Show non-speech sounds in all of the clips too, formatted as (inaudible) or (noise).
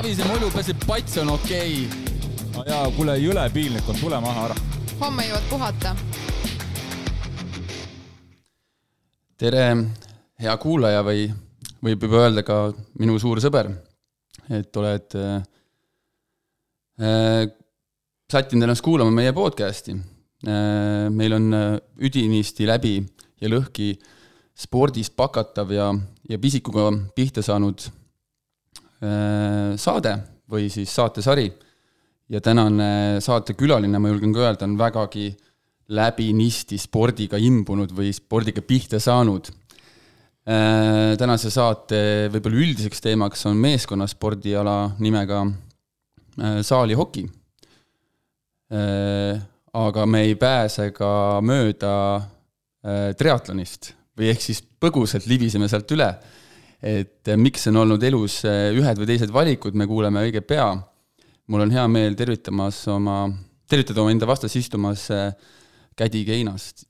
Savise mulju peseb, pats on okei okay.. no jaa, kuule, jõle piinlik on, tule maha ära. homme jõuad puhata. tere, hea kuulaja või võib juba öelda ka minu suur sõber, et oled äh, äh sättinud ennast kuulama meie podcasti äh,. meil on äh, üdinisti läbi ja lõhki spordist pakatav ja, ja pisikuga pihta saanud saade või siis saatesari. ja tänane saatekülaline, ma julgen ka öelda, on vägagi läbinisti spordiga imbunud või spordiga pihta saanud äh,. tänase saate võib-olla üldiseks teemaks on meeskonnaspordiala nimega äh, saalihoki äh,. aga me ei pääse ka mööda äh, triatlonist või ehk siis põgusalt libiseme sealt üle. Et äh, miks on olnud elus äh, ühed või teised valikud, me kuuleme õige pea. mul on hea meel tervitamas oma, tervitada oma enda vastas istumas äh, Kädi Keinast.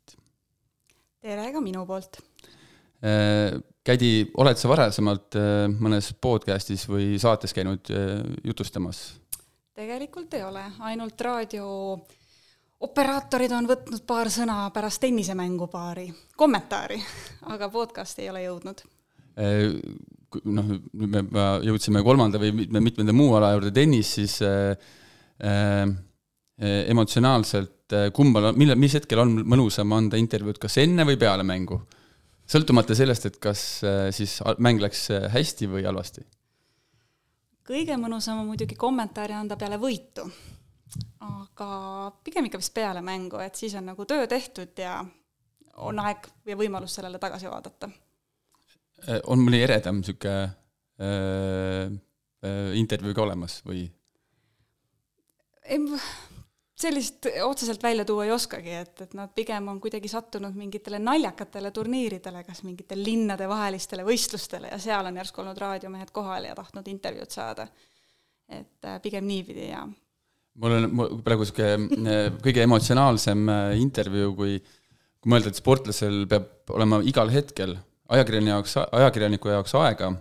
tere ka minu poolt. Kädi, oled sa varasemalt mõnes podcastis või saates käinud jutustamas? tegelikult ei ole, ainult raadio operaatorid on võtnud paar sõna pärast tennisemängu paari kommentaari, aga podcasti ei ole jõudnud. Noh, nüüd me jõudsime kolmanda või mitme, mitmenda muu ala juurde, tennis, siis äh, äh, emotsionaalselt kumbal, millal, mis hetkel on mõnusam anda intervjuud, kas enne või peale mängu? sõltumata sellest, et kas äh, siis mäng läks hästi või halvasti? kõige mõnusam on muidugi kommentaari anda peale võitu aga pigem ikka vist peale mängu, et siis on nagu töö tehtud ja on aeg ja võimalus sellele tagasi vaadata. Äh, on mõni eredam niisugune äh, äh, intervjuu ka olemas või? sellist otseselt välja tuua ei oskagi, et, et nad pigem on kuidagi sattunud mingitele naljakatele turniiridele, kas mingitele linnadevahelistele võistlustele ja seal on järsku olnud raadiomehed kohal ja tahtnud intervjuud saada. et äh, pigem niipidi ja mul on praegu äh, kõige emotsionaalsem intervjuu, kui, kui mõelda, et sportlasel peab olema igal hetkel ajakirjaniku jaoks, ajakirjaniku jaoks aega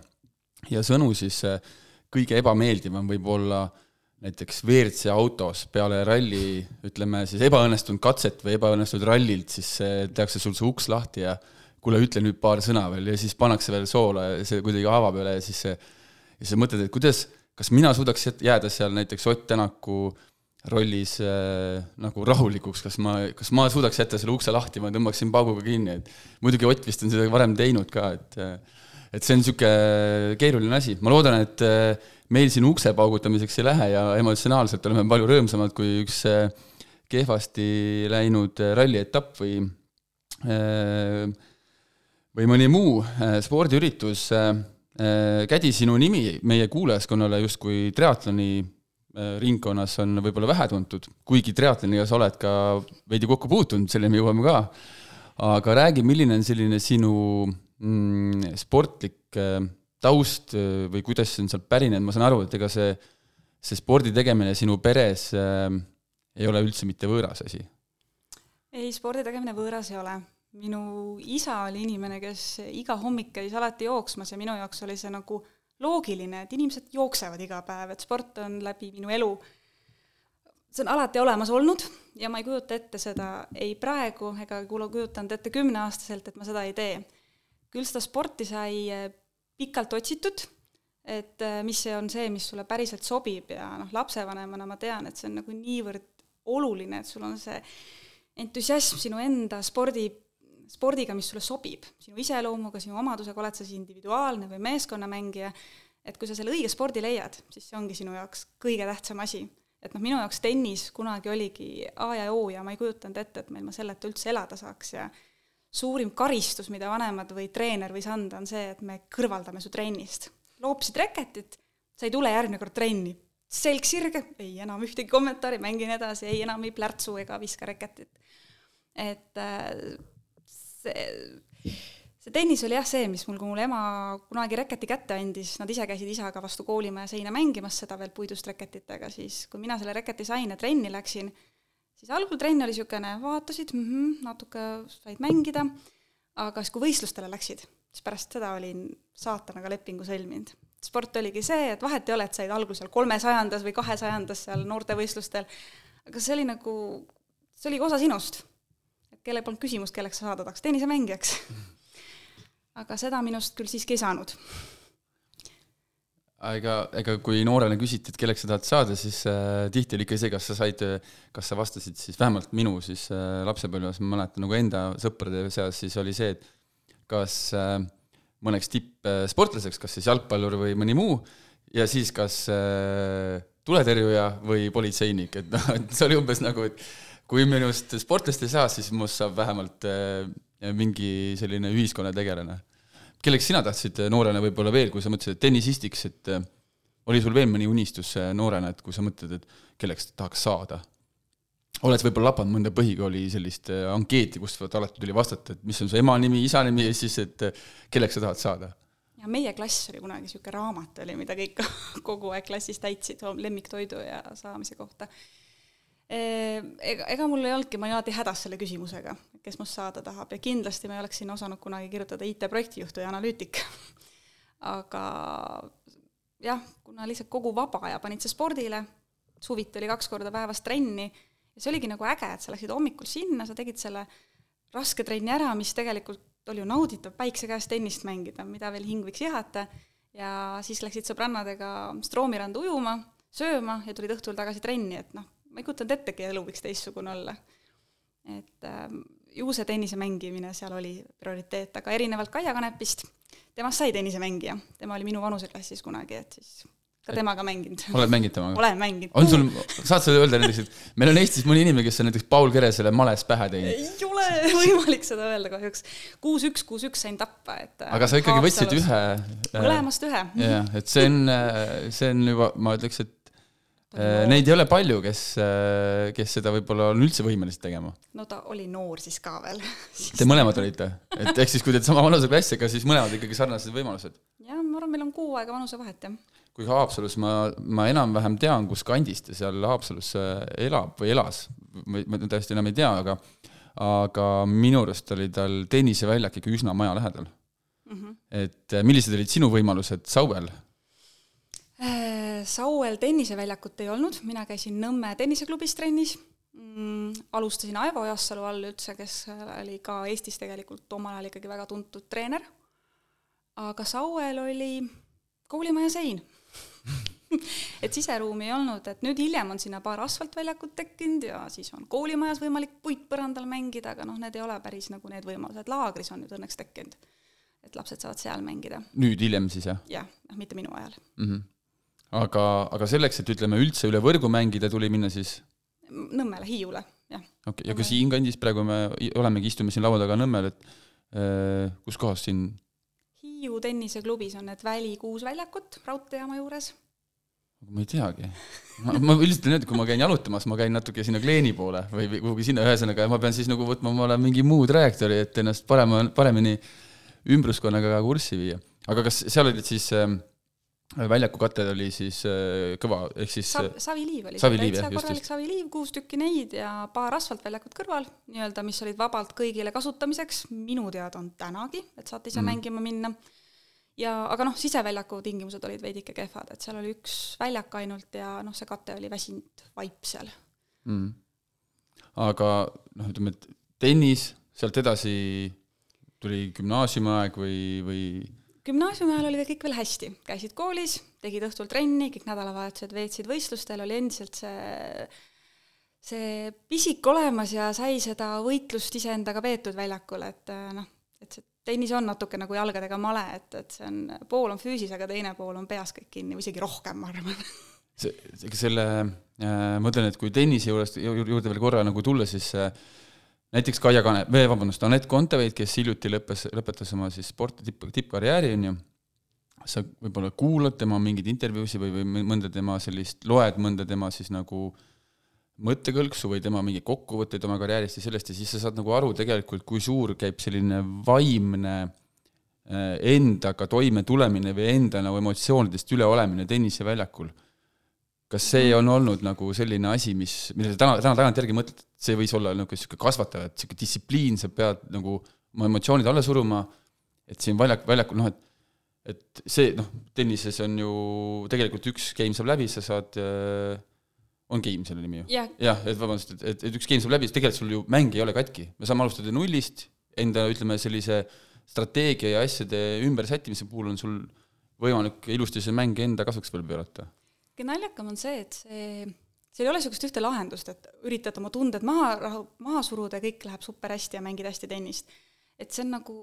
ja sõnu, siis äh, kõige ebameeldivam võib olla näiteks WRC autos peale ralli, ütleme siis ebaõnnestunud katset või ebaõnnestunud rallilt, siis tehakse sul see uks lahti ja kuule, ütle nüüd paar sõna veel ja siis pannakse veel soola ja see kuidagi avab üle ja siis see, ja sa mõtled, et kuidas, kas mina suudaks jääda seal näiteks Ott Tänaku rollis äh, nagu rahulikuks, kas ma, kas ma suudaks jätta selle ukse lahti, ma tõmbaksin pauguga kinni, et muidugi Ott vist on seda varem teinud ka, et et see on niisugune keeruline asi, ma loodan, et äh, meil siin ukse paugutamiseks ei lähe ja emotsionaalselt oleme palju rõõmsamad kui üks äh, kehvasti läinud äh, rallietapp või äh, või mõni muu äh, spordiüritus äh,. Kädi, sinu nimi meie kuulajaskonnale justkui triatloni Äh, ringkonnas on võib-olla vähe tuntud, kuigi triatloniga sa oled ka veidi kokku puutunud, selleni me jõuame ka. aga räägi, milline on selline sinu mm, sportlik äh, taust äh, või kuidas see on sealt pärinenud, ma saan aru, et ega see, see spordi tegemine sinu peres äh, ei ole üldse mitte võõras asi? ei, spordi tegemine võõras ei ole. minu isa oli inimene, kes iga hommik käis alati jooksmas ja minu jaoks oli see nagu loogiline, et inimesed jooksevad iga päev, et sport on läbi minu elu, see on alati olemas olnud ja ma ei kujuta ette seda ei praegu ega kujutanud ette kümneaastaselt, et ma seda ei tee. küll seda sporti sai eh, pikalt otsitud, et eh, mis see on see, mis sulle päriselt sobib ja noh, lapsevanemana ma tean, et see on nagu niivõrd oluline, et sul on see entusiasm sinu enda spordi spordiga, mis sulle sobib, sinu iseloomuga, sinu omadusega, oled sa siis individuaalne või meeskonnamängija, et kui sa selle õige spordi leiad, siis see ongi sinu jaoks kõige tähtsam asi. et noh, minu jaoks tennis kunagi oligi A ja O ja ma ei kujutanud ette, et meil ma selleta üldse elada saaks ja suurim karistus, mida vanemad või treener võis anda, on see, et me kõrvaldame su trennist. loopisid reketit, sa ei tule järgmine kord trenni, selg sirge, ei enam ühtegi kommentaari, mängin edasi, ei enam ei plärtsu ega viska reketit. et äh, see, see tennis oli jah see, mis mul, kui mul ema kunagi reketi kätte andis, nad ise käisid isaga vastu koolimaja seina mängimas seda veel puidust reketitega, siis kui mina selle reketi sain ja trenni läksin, siis algul trenn oli niisugune, vaatasid mm, -hmm, natuke said mängida, aga siis, kui võistlustele läksid, siis pärast seda olin saatanaga lepingu sõlminud. sport oligi see, et vahet ei ole, et said algul seal kolmesajandas või kahesajandas seal noortevõistlustel, aga see oli nagu, see oligi osa sinust. Kellel polnud küsimust, kelleks sa saada tahaks, tennisemängijaks. aga seda minust küll siiski ei saanud. Ega, ega kui noorena küsiti, et kelleks sa tahad saada, siis äh, tihti oli ikka see, kas sa said, kas sa vastasid siis, vähemalt minu siis äh, lapsepõlves, ma mäletan nagu enda sõprade seas, siis oli see, et kas äh, mõneks tippsportlaseks, kas siis jalgpallur või mõni muu, ja siis kas äh, tuletõrjuja või politseinik, et noh, et see oli umbes nagu, et kui minust sportlast ei saa, siis minust saab vähemalt äh, mingi selline ühiskonnategelane kelleks sina tahtsid äh, noorena võib-olla veel, kui sa mõtlesid, et tennisistiks, et äh, oli sul veel mõni unistus noorena, et kui sa mõtled, et kelleks tahaks saada? oled võib-olla lapanud mõnda põhikooli sellist ankeeti, kust alati tuli vastata, et mis on su ema nimi, isa nimi ja siis, et kelleks sa tahad saada? ja meie klass oli kunagi niisugune raamat oli, mida kõik (laughs) kogu aeg klassis täitsid lemmiktoidu ja saamise kohta ega, ega mul ei olnudki, ma olin alati hädas selle küsimusega, kes must saada tahab ja kindlasti ma ei oleks sinna osanud kunagi kirjutada IT-projektijuht või analüütik. (laughs) aga jah, kuna lihtsalt kogu vaba aja panid sa spordile, suviti oli kaks korda päevas trenni ja see oligi nagu äge, et sa läksid hommikul sinna, sa tegid selle raske trenni ära, mis tegelikult oli ju nauditav päikse käes tennist mängida, mida veel hing võiks jahata, ja siis läksid sõbrannadega Stroomi randa ujuma, sööma ja tulid õhtul tagasi trenni, et noh, ma ei kujutanud ettegi, elu võiks teistsugune olla. et äh, ju see tennise mängimine seal oli prioriteet, aga erinevalt Kaia Kanepist, temast sai tennisemängija, tema oli minu vanuseklassis kunagi, et siis ka temaga mänginud. oled mänginud temaga? olen mänginud. on sul, saad sa öelda näiteks, et meil on Eestis mõni inimene, kes on näiteks Paul Keresele males pähe teinud? ei ole (laughs) võimalik seda öelda kahjuks. kuus-üks, kuus-üks sain tappa, et aga sa ikkagi võtsid ühe mõlemast ühe. jah, et see on, see on juba, ma ütleks, et Äh, neid ei ole palju, kes, äh, kes seda võib-olla on üldse võimelised tegema. no ta oli noor siis ka veel (laughs) Te mõlemad olite? et ehk siis, kui te olete sama vanuseklass, ega siis mõlemad ikkagi sarnased võimalused? jah, ma arvan, meil on kuu aega vanusevahet, jah. kuigi Haapsalus ma, ma enam-vähem tean, kus kandis ta seal Haapsalus äh, elab või elas, ma täiesti enam ei tea, aga aga minu arust oli tal tenniseväljak ikka üsna maja lähedal mm. -hmm. et millised olid sinu võimalused Sauel Sauel tenniseväljakut ei olnud, mina käisin Nõmme tenniseklubis trennis mm,, alustasin Aivo Jassalu all üldse, kes oli ka Eestis tegelikult omal ajal ikkagi väga tuntud treener, aga Sauel oli koolimaja sein (laughs) et siseruumi ei olnud, et nüüd hiljem on sinna paar asfaltväljakut tekkinud ja siis on koolimajas võimalik puitpõrandal mängida, aga noh, need ei ole päris nagu need võimalused, laagris on nüüd õnneks tekkinud. et lapsed saavad seal mängida. nüüd hiljem siis, jah? jah, noh mitte minu ajal mm. -hmm aga, aga selleks, et ütleme, üldse üle võrgu mängida, tuli minna siis Nõmmele, Hiiule, jah. okei okay., ja ka siinkandis praegu me olemegi, istume siin laua taga Nõmmel, et äh, kus kohas siin Hiiu tenniseklubis on need Väli kuus väljakut raudteejaama juures. ma ei teagi. ma, ma üldiselt nii, et kui ma käin jalutamas, ma käin natuke sinna Kleeni poole või, kuhugi sinna, ühesõnaga ma pean siis nagu võtma omale mingi muu trajektoori, et ennast parema, paremini ümbruskonnaga kurssi viia. aga kas seal olid siis äh, väljaku katel oli siis äh, kõva, ehk siis Sav, saviliiv oli saviliiv, täitsa korralik saviliiv, kuus tükki neid ja paar asfaltväljakut kõrval, nii-öelda, mis olid vabalt kõigile kasutamiseks, minu teada on tänagi, et saate ise mm. mängima minna. ja aga noh, siseväljaku tingimused olid veidike kehvad, et seal oli üks väljak ainult ja noh, see kate oli väsinud vaip seal mm.. aga noh, ütleme, et tennis, sealt edasi tuli gümnaasiumiaeg või, või gümnaasiumi ajal oli kõik veel hästi, käisid koolis, tegid õhtul trenni, kõik nädalavahetused veetsid võistlustel, oli endiselt see see pisik olemas ja sai seda võitlust iseendaga peetud väljakul, et äh, noh, et see tennis on natuke nagu jalgadega male, et, et see on, pool on füüsis, aga teine pool on peas kõik kinni või isegi rohkem, ma arvan. see, selle äh,, ma ütlen, et kui tennise juurest, juurde veel korra nagu tulla, siis äh, näiteks Kaia Kane, või vabandust, Anett Kontaveit, kes hiljuti lõppes, lõpetas oma siis sporti tipp, tippkarjääri, on ju, sa võib-olla kuulad tema mingeid intervjuusid või, või mõnda tema sellist, loed mõnda tema siis nagu mõttekõlksu või tema mingeid kokkuvõtteid oma karjäärist ja sellest ja siis sa saad nagu aru tegelikult, kui suur käib selline vaimne eh, endaga toimetulemine või enda nagu emotsioonidest üleolemine tenniseväljakul kas see on olnud nagu selline asi, mis, millele täna, täna tagantjärgi mõtled, et see võis olla niisugune niisugune kasvataja, et niisugune distsipliin, sa pead nagu oma emotsioonid alla suruma, et siin väljak, väljakul noh, et et see, noh, tennises on ju tegelikult üks game saab läbi, sa saad äh, on game selle nimi ju? jah, jah, et vabandust, et, et, et üks game saab läbi, tegelikult sul ju mäng ei ole katki. me saame alustada nullist, enda ütleme, sellise strateegia ja asjade ümbersättimise puhul on sul võimalik ilusti see mäng enda kasuks veel pöörata. Kõige naljakam on see, et see, seal ei ole niisugust ühte lahendust, et üritad oma tunded maha rahu, maha suruda ja kõik läheb super hästi ja mängid hästi tennist. et see on nagu,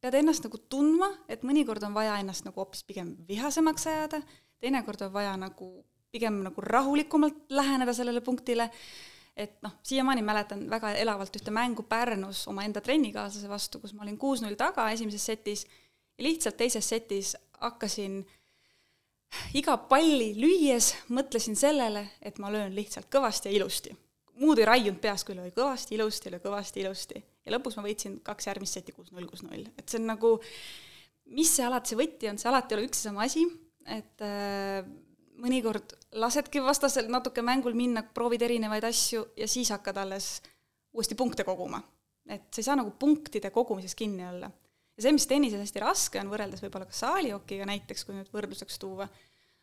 pead ennast nagu tundma, et mõnikord on vaja ennast nagu hoopis pigem vihasemaks ajada, teinekord on vaja nagu pigem nagu rahulikumalt läheneda sellele punktile, et noh, siiamaani mäletan väga elavalt ühte mängu Pärnus omaenda trennikaaslase vastu, kus ma olin kuus-null taga esimeses setis ja lihtsalt teises setis hakkasin iga palli lüües mõtlesin sellele, et ma löön lihtsalt kõvasti ja ilusti. muud ei raiunud peas, kui löö kõvasti, ilusti, löö kõvasti, ilusti. ja lõpus ma võitsin kaks järgmist seti kuus-null, kuus-null, et see on nagu, mis see alati see võti on, see alati ei ole üks ja sama asi, et äh, mõnikord lasedki vastasel natuke mängul minna, proovid erinevaid asju ja siis hakkad alles uuesti punkte koguma. et sa ei saa nagu punktide kogumises kinni olla. Ja see, mis tennises hästi raske on, võrreldes võib-olla ka saalihokiga näiteks, kui nüüd võrdluseks tuua,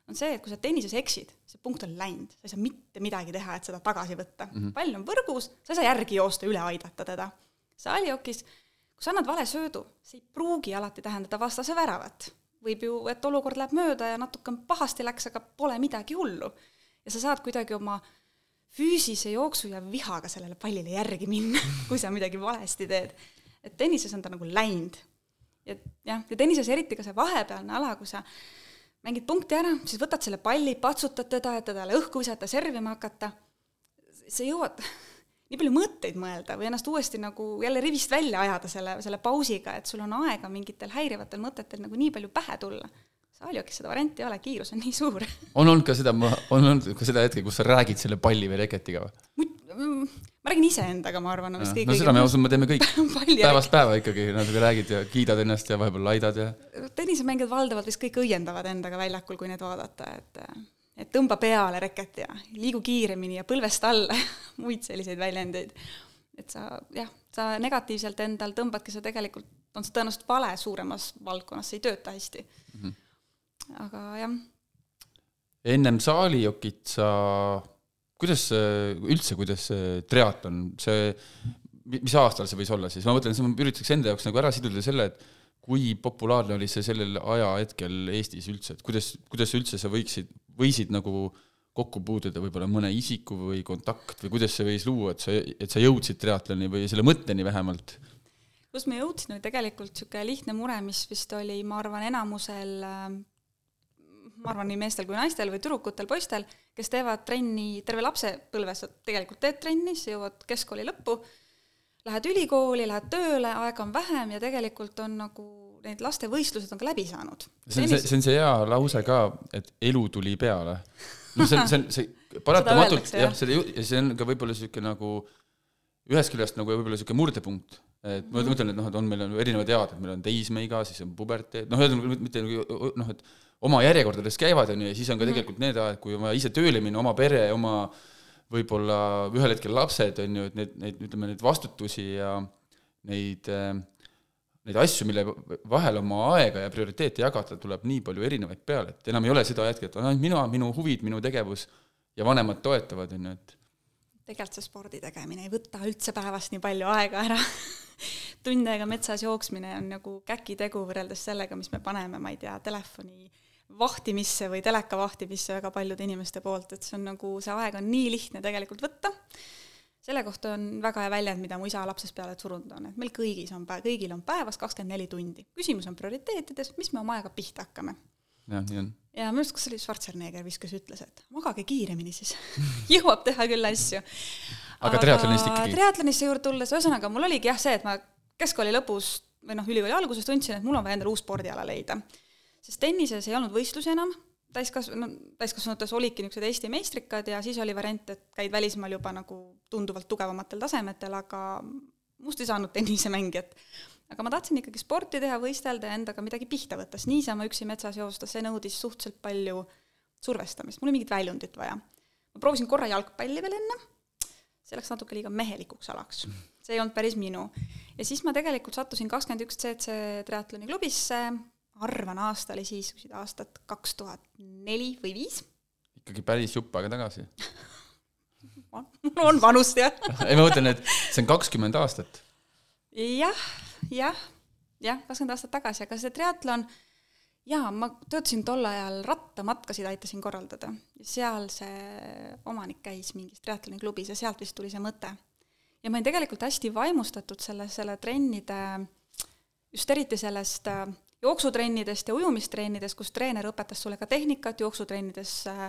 on see, et kui sa tennises eksid, see punkt on läinud, sa ei saa mitte midagi teha, et seda tagasi võtta mm. -hmm. pall on võrgus, sa ei saa järgi joosta, üle aidata teda. saalihokis, kui sa annad vale söödu, see ei pruugi alati tähendada vastase väravat võib ju, et olukord läheb mööda ja natuke pahasti läks, aga pole midagi hullu. ja sa saad kuidagi oma füüsise jooksu ja vihaga sellele pallile järgi minna, (laughs) kui sa midagi valesti teed. et tennises on ta nagu läinud. Ja jah, ja tennises eriti ka see vahepealne ala, kui sa mängid punkti ära, siis võtad selle palli, patsutad teda, et teda õhku visata, servima hakata, sa jõuad (laughs) nii palju mõtteid mõelda või ennast uuesti nagu jälle rivist välja ajada selle, selle pausiga, et sul on aega mingitel häirivatel mõtetel nagu nii palju pähe tulla. Saaliokis seda varianti ei ole, kiirus on nii suur. on olnud ka seda, on olnud ka seda hetke, kus sa räägid selle palli või reketiga või? Ma räägin iseendaga, ma arvan, on vist kõige no seda me ausalt, me teeme kõik (laughs) päevast päeva ikkagi, natuke räägid ja kiidad ennast ja vahepeal laidad ja tennisemängijad valdavalt vist kõik õiendavad endaga väljakul, kui neid vaadata, et et tõmba peale reket ja liigu kiiremini ja põlvest alla (laughs) muid selliseid väljendeid. et sa jah, sa negatiivselt endal tõmbadki sa tegelikult, on see tõenäoliselt vale suuremas valdkonnas, see ei tööta hästi mm. -hmm. aga jah. ennem saalijokit sa, kuidas üldse, kuidas see triatlon, see, mis aastal see võis olla siis, ma mõtlen, ma üritaks enda jaoks nagu ära siduda selle, et kui populaarne oli see sellel ajahetkel Eestis üldse, et kuidas, kuidas üldse sa võiksid, võisid nagu kokku puutuda võib-olla mõne isiku või kontakt või kuidas see võis luua, et sa, et sa jõudsid triatloni või selle mõtteni vähemalt? kus ma jõudsin, oli tegelikult niisugune lihtne mure, mis vist oli, ma arvan, enamusel ma arvan, nii meestel kui naistel või tüdrukutel, poistel, kes teevad trenni terve lapsepõlve, sa tegelikult teed trenni, siis jõuad keskkooli lõppu, lähed ülikooli, lähed tööle, aega on vähem ja tegelikult on nagu need lastevõistlused on ka läbi saanud. see on see, see on see hea lause ka, et elu tuli peale. no see on, see on, see paratamatult jah, ja see on ka võib-olla niisugune nagu ühest küljest nagu võib-olla niisugune murdepunkt, et ma mõtlen, et noh, et on, meil on erinevad ead, et meil on teismeiga, siis on puberteed, noh, ühesõnaga mitte nagu noh, et oma järjekordades käivad, on ju, ja siis on ka mhm. tegelikult need ajad, kui on vaja ise tööle minna, oma pere, oma võib-olla ühel hetkel lapsed, on ju, et need, neid, ütleme, neid vastutusi ja neid äh, neid asju, mille vahel oma aega ja prioriteete jagada, tuleb nii palju erinevaid peale, et enam ei ole seda hetke, et on ainult mina, minu huvid, minu tegevus ja vanemad toetavad, on ju, et tegelikult see spordi tegemine ei võta üldse päevast nii palju aega ära (laughs) tund aega metsas jooksmine on nagu käkitegu võrreldes sellega, mis me paneme, ma ei tea, telefoni vahtimisse või teleka vahtimisse väga paljude inimeste poolt, et see on nagu, see aeg on nii lihtne tegelikult võtta selle kohta on väga hea väljend, mida mu isa lapsest peale surunud on, et meil kõigis on päev, kõigil on päevas kakskümmend neli tundi. küsimus on prioriteetides, mis me oma ajaga pihta hakkame. jah, nii on. ja minu arust, kas see oli Schwarzenegger vist, kes ütles, et magage kiiremini siis (laughs) jõuab teha küll asju. aga triatlonist ikkagi? triatlonisse juurde tulles, ühesõnaga mul oligi jah see, et ma keskkooli lõpus või noh, ülikooli alguses tundsin, et mul on vaja endale uus spordiala leida. Sest tennises ei olnud võistlusi enam täiskasv-, no täiskasvanutes olidki niisugused Eesti meistrikad ja siis oli variant, et käid välismaal juba nagu tunduvalt tugevamatel tasemetel, aga must ei saanud tennisemängijat. aga ma tahtsin ikkagi sporti teha, võistelda ja endaga midagi pihta võtta, sest niisama üksi metsas joosta, see nõudis suhteliselt palju survestamist, mul oli mingit väljundit vaja. ma proovisin korra jalgpalli veel enne, see läks natuke liiga mehelikuks alaks. see ei olnud päris minu. ja siis ma tegelikult sattusin kakskümmend üks CC triatloni klubisse, arvan, aasta oli siis aastat kaks tuhat neli või viis. ikkagi päris jupp aega tagasi (laughs) on vanust, jah (laughs) ei, ma mõtlen, et see on kakskümmend aastat. jah, jah, jah, kakskümmend aastat tagasi, aga see triatlon, jaa, ma töötasin tol ajal rattamatkasid, aitasin korraldada. seal see omanik käis mingis triatloni klubis ja sealt vist tuli see mõte. ja ma olin tegelikult hästi vaimustatud selle, selle trennide, just eriti sellest äh, jooksutrennidest ja ujumistrennidest, kus treener õpetas sulle ka tehnikat, jooksutrenides äh,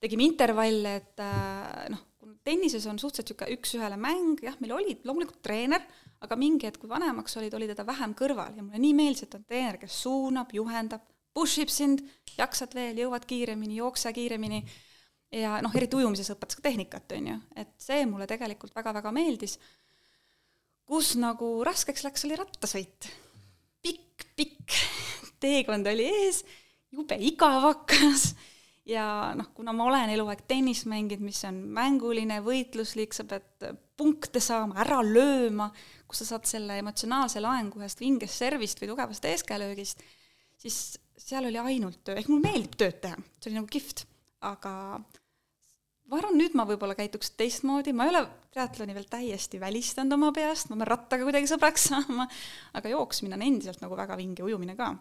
tegime intervalle, et äh, noh, tennises on suhteliselt niisugune üks-ühele mäng, jah, meil oli loomulikult treener, aga mingi hetk, kui vanemaks olid, oli teda vähem kõrval ja mulle nii meeldis, et on treener, kes suunab, juhendab, push ib sind, jaksad veel, jõuad kiiremini, jookse kiiremini ja noh, eriti ujumises õpetas ka tehnikat, on ju, et see mulle tegelikult väga-väga meeldis. kus nagu raskeks läks, oli rattasõit. Pikk, pikk teekond oli ees, jube igav hakkas. Ja noh, kuna ma olen eluaeg tennist mänginud, mis on mänguline, võitluslik, sa pead punkte saama, ära lööma, kus sa saad selle emotsionaalse laengu ühest vingest servist või tugevast eeskäelöögist, siis seal oli ainult töö, ehk mulle meeldib tööd teha, see oli nagu kihvt, aga ma arvan, nüüd ma võib-olla käituks teistmoodi, ma ei ole triatloni veel täiesti välistanud oma peast, ma pean rattaga kuidagi sõbraks saama, aga jooksmine on endiselt nagu väga vinge, ujumine ka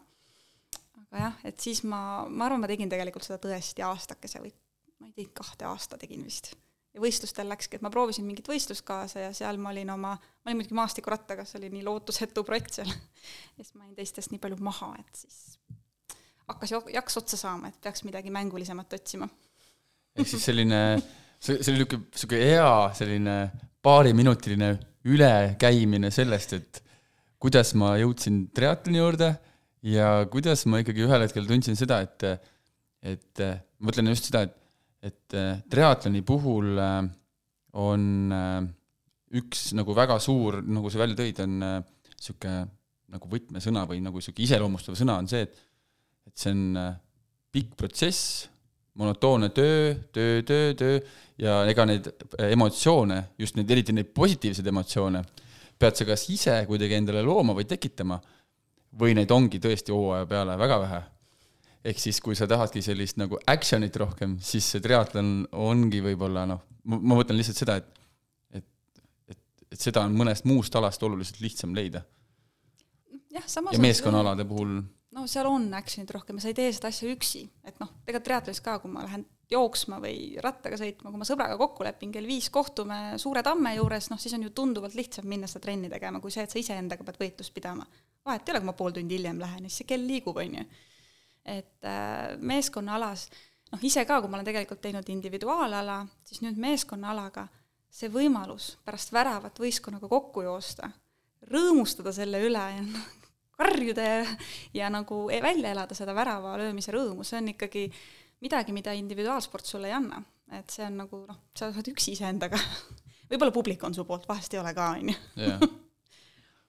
aga jah, et siis ma, ma arvan, ma tegin tegelikult seda tõesti aastakese või ma ei tea, kahte aasta tegin vist. ja võistlustel läkski, et ma proovisin mingit võistlust kaasa ja seal ma olin oma, ma olin muidugi maastikurattaga, see oli nii lootusetu projekt seal. ja siis ma olin teistest nii palju maha, et siis hakkas jaks otsa saama, et peaks midagi mängulisemat otsima. Ehk siis selline, see, see oli niisugune, niisugune hea selline paariminutiline ülekäimine sellest, et kuidas ma jõudsin triatloni juurde ja kuidas ma ikkagi ühel hetkel tundsin seda, et, et ma mõtlen just seda, et, et triatloni puhul äh, on äh, üks nagu väga suur, nagu sa välja tõid, on niisugune äh, nagu võtmesõna või nagu niisugune iseloomustav sõna on see, et et see on pikk protsess, monotoonne töö, töö, töö, töö ja ega neid emotsioone, just neid, eriti neid positiivseid emotsioone, pead sa kas ise kuidagi endale looma või tekitama või neid ongi tõesti hooaja peale väga vähe. ehk siis, kui sa tahadki sellist nagu action'it rohkem, siis see triatlon ongi võib-olla noh, ma mõtlen lihtsalt seda, et et, seda on mõnest muust alast oluliselt lihtsam leida. samas ja meeskonnaalade puhul no seal on action'it rohkem ja sa ei tee seda asja üksi, et noh, tegelikult triatlonis ka, kui ma lähen jooksma või rattaga sõitma, kui ma sõbraga kokku lepin, kell viis kohtume Suure tamme juures, noh siis on ju tunduvalt lihtsam minna seda trenni tegema, kui see, et sa iseendaga pead võitlust pidama vahet ei ole, kui ma pool tundi hiljem lähen, siis see kell liigub, on ju. et äh, meeskonnaalas, noh ise ka, kui ma olen tegelikult teinud individuaalala, siis nüüd meeskonnaalaga see võimalus pärast väravat võistkonnaga kokku joosta, rõõmustada selle üle ja noh, karjuda ja, ja nagu e-, välja elada seda värava löömise rõõmu, see on ikkagi midagi, mida individuaalsport sulle ei anna. et see on nagu noh, sa oled üksi iseendaga. (laughs) Võib-olla publik on su poolt, vahest ei ole ka, on ju.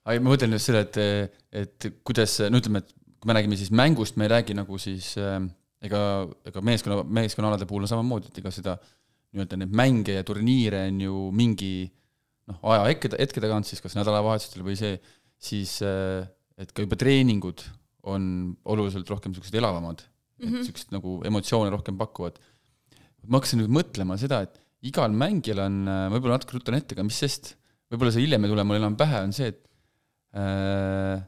Aga ma mõtlen just seda, et, et kuidas, no ütleme, et kui me räägime siis mängust, me ei räägi nagu siis äh, ega, ega meeskonna, meeskonnaalade puhul on samamoodi, et ega seda nii-öelda neid mänge ja turniire on ju mingi noh, aja hetke, hetke tagant siis kas nädalavahetustel või see, siis äh, et ka juba treeningud on oluliselt rohkem niisugused elavamad mm, -hmm. et mhm. niisugused nagu emotsioone rohkem pakuvad. ma hakkasin nüüd mõtlema seda, et igal mängijal on, ma võib-olla natuke rutan ette, aga mis sest, võib-olla see hiljem ei tule mulle enam pähe, on see, et äh,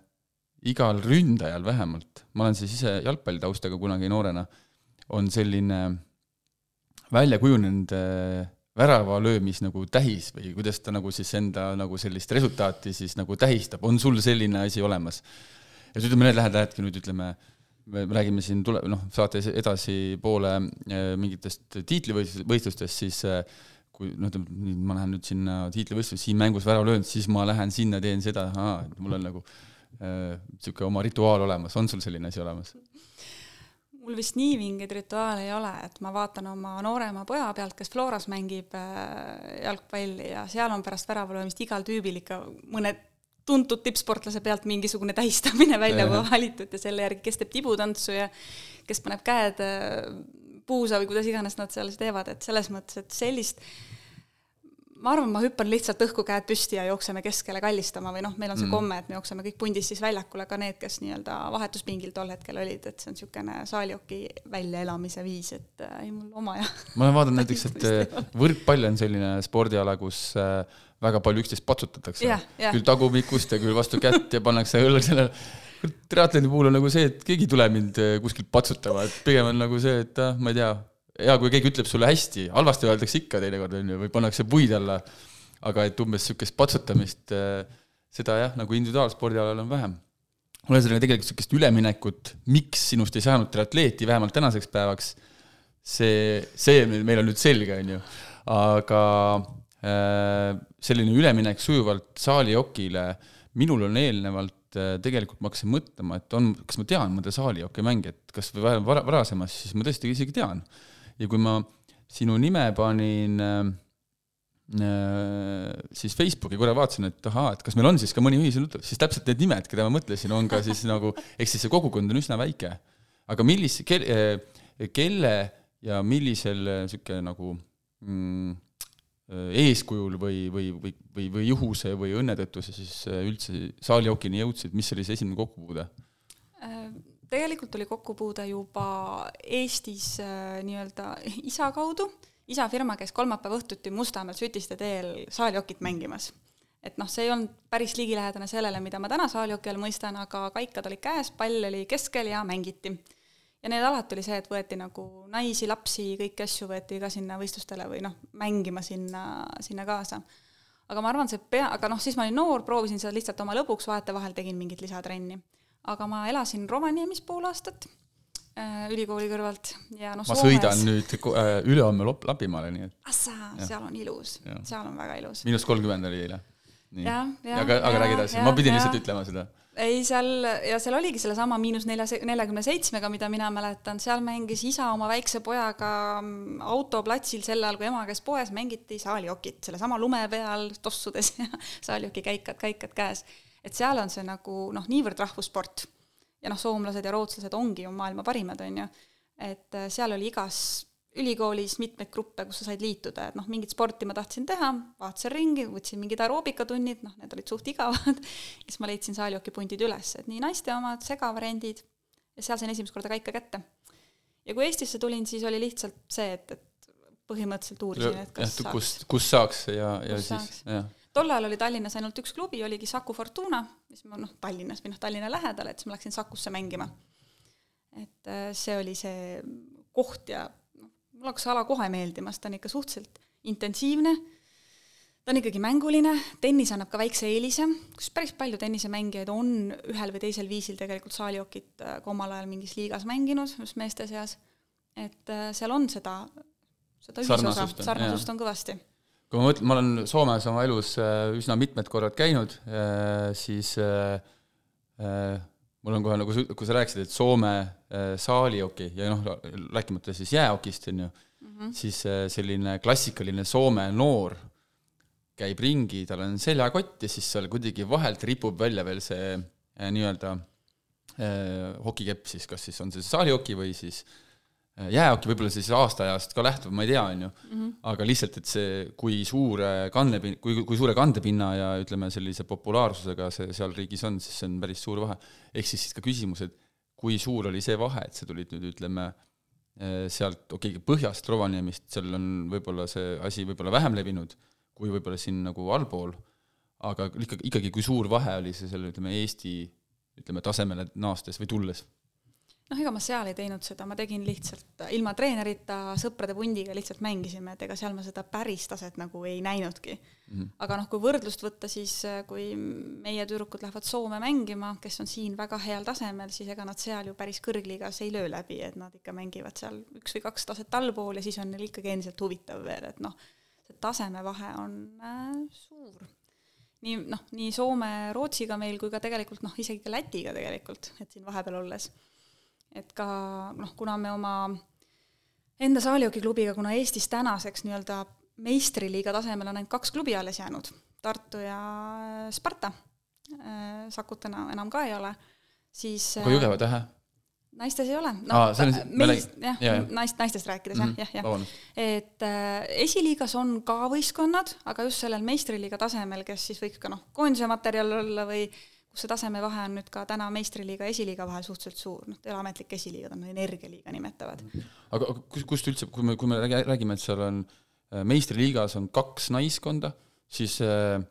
igal ründajal vähemalt, ma olen siis ise jalgpallitaustaga kunagi noorena, on selline välja kujunenud äh, värava löömis nagu tähis või kuidas ta nagu siis enda nagu sellist resultaati siis nagu tähistab, on sul selline asi olemas? ja siis ütleme, need lähed, lähedki nüüd ütleme, me räägime siin tule-, noh, saate edasi poole äh, mingitest tiitlivõistlustest, siis äh, kui noh, ütleme, ma lähen nüüd sinna tiitlivõistlusesse, siin mängus värava löönud, siis ma lähen sinna, teen seda, et mul on nagu niisugune äh, oma rituaal olemas, on sul selline asi olemas? Mul vist nii vingeid rituaale ei ole, et ma vaatan oma noorema poja pealt, kes Floras mängib äh, jalgpalli ja seal on pärast väravalöömist igal tüübil ikka mõne tuntud tippsportlase pealt mingisugune tähistamine välja valitud ja selle järgi, kes teeb tibutantsu ja kes paneb käed äh, puusa või kuidas iganes nad seal teevad, et selles mõttes, et sellist ma arvan, ma hüppan lihtsalt õhku käed püsti ja jookseme keskele kallistama või noh, meil on see mm. komme, et me jookseme kõik pundis siis väljakule, ka need, kes nii-öelda vahetuspingil tol hetkel olid, et see on niisugune saalioki väljaelamise viis, et äh, ei mul oma ja ma olen vaadanud (laughs) näiteks, et äh, võrkpall on selline spordiala, kus äh, väga palju üksteist patsutatakse yeah,. Yeah. küll tagumikust ja küll vastu kätt ja pannakse õlle sellele triatloni puhul on nagu see, et keegi ei tule mind äh, kuskilt patsutama, et pigem on nagu see, et ma ei tea, hea, kui keegi ütleb sulle hästi, halvasti öeldakse ikka teinekord, on ju, või pannakse puid alla, aga et umbes niisugust patsutamist, äh, seda jah, nagu individuaalspordi alal on vähem. ühesõnaga, tegelikult niisugust üleminekut, miks sinust ei saanud triatleeti vähemalt tänaseks päevaks, see, see meil on nüüd selge, on ju. aga äh, selline üleminek sujuvalt saalijokile, minul on eelnevalt tegelikult ma hakkasin mõtlema, et on, kas ma tean mõnda saalijookki mängijat, kas või vara, varasemas, siis ma tõesti isegi tean ja kui ma sinu nime panin äh, siis Facebooki korra vaatasin, et ahaa, et kas meil on siis ka mõni ühine tuttav, siis täpselt need nimed, keda ma mõtlesin, on ka siis (laughs) nagu, ehk siis see kogukond on üsna väike. aga millise, kelle, kelle ja millisel niisugune nagu mm, eeskujul või, või, või, või, või juhuse või õnne tõttu sa siis üldse saaliokini jõudsid, mis oli see esimene kokkupuude? Tegelikult oli kokkupuude juba Eestis äh, nii-öelda isa kaudu, isa firma käis kolmapäeva õhtuti Mustamäel Sütiste teel saaljokit mängimas. et noh, see ei olnud päris ligilähedane sellele, mida ma täna saaljoki all mõistan, aga kaikad olid käes, pall oli keskel ja mängiti. ja need alati oli see, et võeti nagu naisi, lapsi, kõiki asju võeti ka sinna võistlustele või noh, mängima sinna, sinna kaasa aga ma arvan, see pea, aga noh, siis ma olin noor, proovisin seda lihtsalt oma lõbuks, vahetevahel tegin mingit lisatrenni aga ma elasin Rovaniemis pool aastat äh, ülikooli kõrvalt ja noh, ma Soomes... sõidan nüüd äh, ülehomme Lapimaale, nii et Assa, seal on ilus, seal on väga ilus. miinus kolmkümmend oli eile. aga, aga räägi edasi, ma pidin ja. lihtsalt ütlema seda. ei, seal, ja seal oligi sellesama miinus nelja, neljakümne seitsmega, mida mina mäletan, seal mängis isa oma väikse pojaga mm, autoplatsil sel ajal, kui ema käis poes, mängiti saalijokit sellesama lume peal tossudes (laughs) ja saalijoki käikad, kaikad käes et seal on see nagu noh, niivõrd rahvussport ja noh, soomlased ja rootslased ongi ju maailma parimad, on ju, et äh, seal oli igas ülikoolis mitmeid gruppe, kus sa said liituda, et noh, mingit sporti ma tahtsin teha, vaatasin ringi, võtsin mingid aeroobikatunnid, noh, need olid suht igavad, (laughs) siis ma leidsin saaljokipundid üles, et nii naiste omad, segavariandid, ja seal sain esimest korda kaika kätte. ja kui Eestisse tulin, siis oli lihtsalt see, et, et põhimõtteliselt uurisin, et kas ja, kus, kus saaks ja, ja kus siis, jah tol ajal oli Tallinnas ainult üks klubi, oligi Saku Fortuna, mis ma noh, Tallinnas või noh, Tallinna lähedal, et siis ma läksin Sakusse mängima. et äh, see oli see koht ja noh, mulle hakkas ala kohe meeldima, sest ta on ikka suhteliselt intensiivne, ta on ikkagi mänguline, tennis annab ka väikse eelise, kus päris palju tennisemängijaid on ühel või teisel viisil tegelikult saaliokit äh, ka omal ajal mingis liigas mänginud, just meeste seas, et äh, seal on seda, seda ühisosa, sarnasust on kõvasti kui ma mõtlen, ma olen Soomes oma elus äh, üsna mitmed korrad käinud, äh, siis äh, mul on kohe nagu, kui sa rääkisid, et Soome saalioki ja noh, rääkimata siis jääokist, on ju mm, -hmm. siis selline klassikaline Soome noor käib ringi, tal on seljakott ja siis seal kuidagi vahelt ripub välja veel see nii-öelda hokikepp siis, kas siis on see saalihoki või siis Äh, jäähoki võib-olla siis aastaajast ka lähtub, ma ei tea, on ju, mhm. aga lihtsalt, et see, kui suure kandepin-, kui, kui suure kandepinna ja ütleme, sellise populaarsusega see seal riigis on, siis see on päris suur vahe. ehk siis, siis ka küsimus, et kui suur oli see vahe, et sa tulid nüüd ütleme, äh, sealt, okei okay,, põhjast Rovaniemist, seal on võib-olla see asi võib-olla vähem levinud kui võib-olla siin nagu allpool, aga ikkagi, ikkagi kui suur vahe oli see selle, ütleme, Eesti ütleme, tasemele naastes või tulles noh, ega ma seal ei teinud seda, ma tegin lihtsalt ilma treenerita, sõprade pundiga lihtsalt mängisime, et ega seal ma seda päris taset nagu ei näinudki mm. -hmm. aga noh, kui võrdlust võtta, siis äh, kui meie tüdrukud lähevad Soome mängima, kes on siin väga heal tasemel, siis ega nad seal ju päris kõrgliigas ei löö läbi, et nad ikka mängivad seal üks või kaks taset allpool ja siis on neil ikkagi endiselt huvitav veel, et noh, see tasemevahe on äh, suur nii noh, nii Soome, Rootsiga meil kui ka tegelikult noh, isegi ka Lätiga tegelikult, et siin vahepeal olles et ka noh, kuna me oma enda saaliokiklubiga, kuna Eestis tänaseks nii-öelda meistriliiga tasemel on ainult kaks klubi alles jäänud, Tartu ja Sparta, Sakut täna enam ka ei ole, siis aga Jõgeva Tähe? naistes ei ole. no Aa, see on siis- me meist, räägi- jah jah. naist, naistest rääkides jah, jah, jah. vabandust. et äh, esiliigas on ka võistkonnad, aga just sellel meistriliiga tasemel, kes siis võiks ka noh, koondise materjal olla või kus see tasemevahe on nüüd ka täna meistriliiga ja esiliiga vahel suhteliselt suur, noh, ei ole ametlik esiliiga, ta on energialiiga nimetavad. aga aga kus, kust üldse, kui me, kui me räägi- räägime, et seal on äh, meistriliigas on kaks naiskonda, siis äh,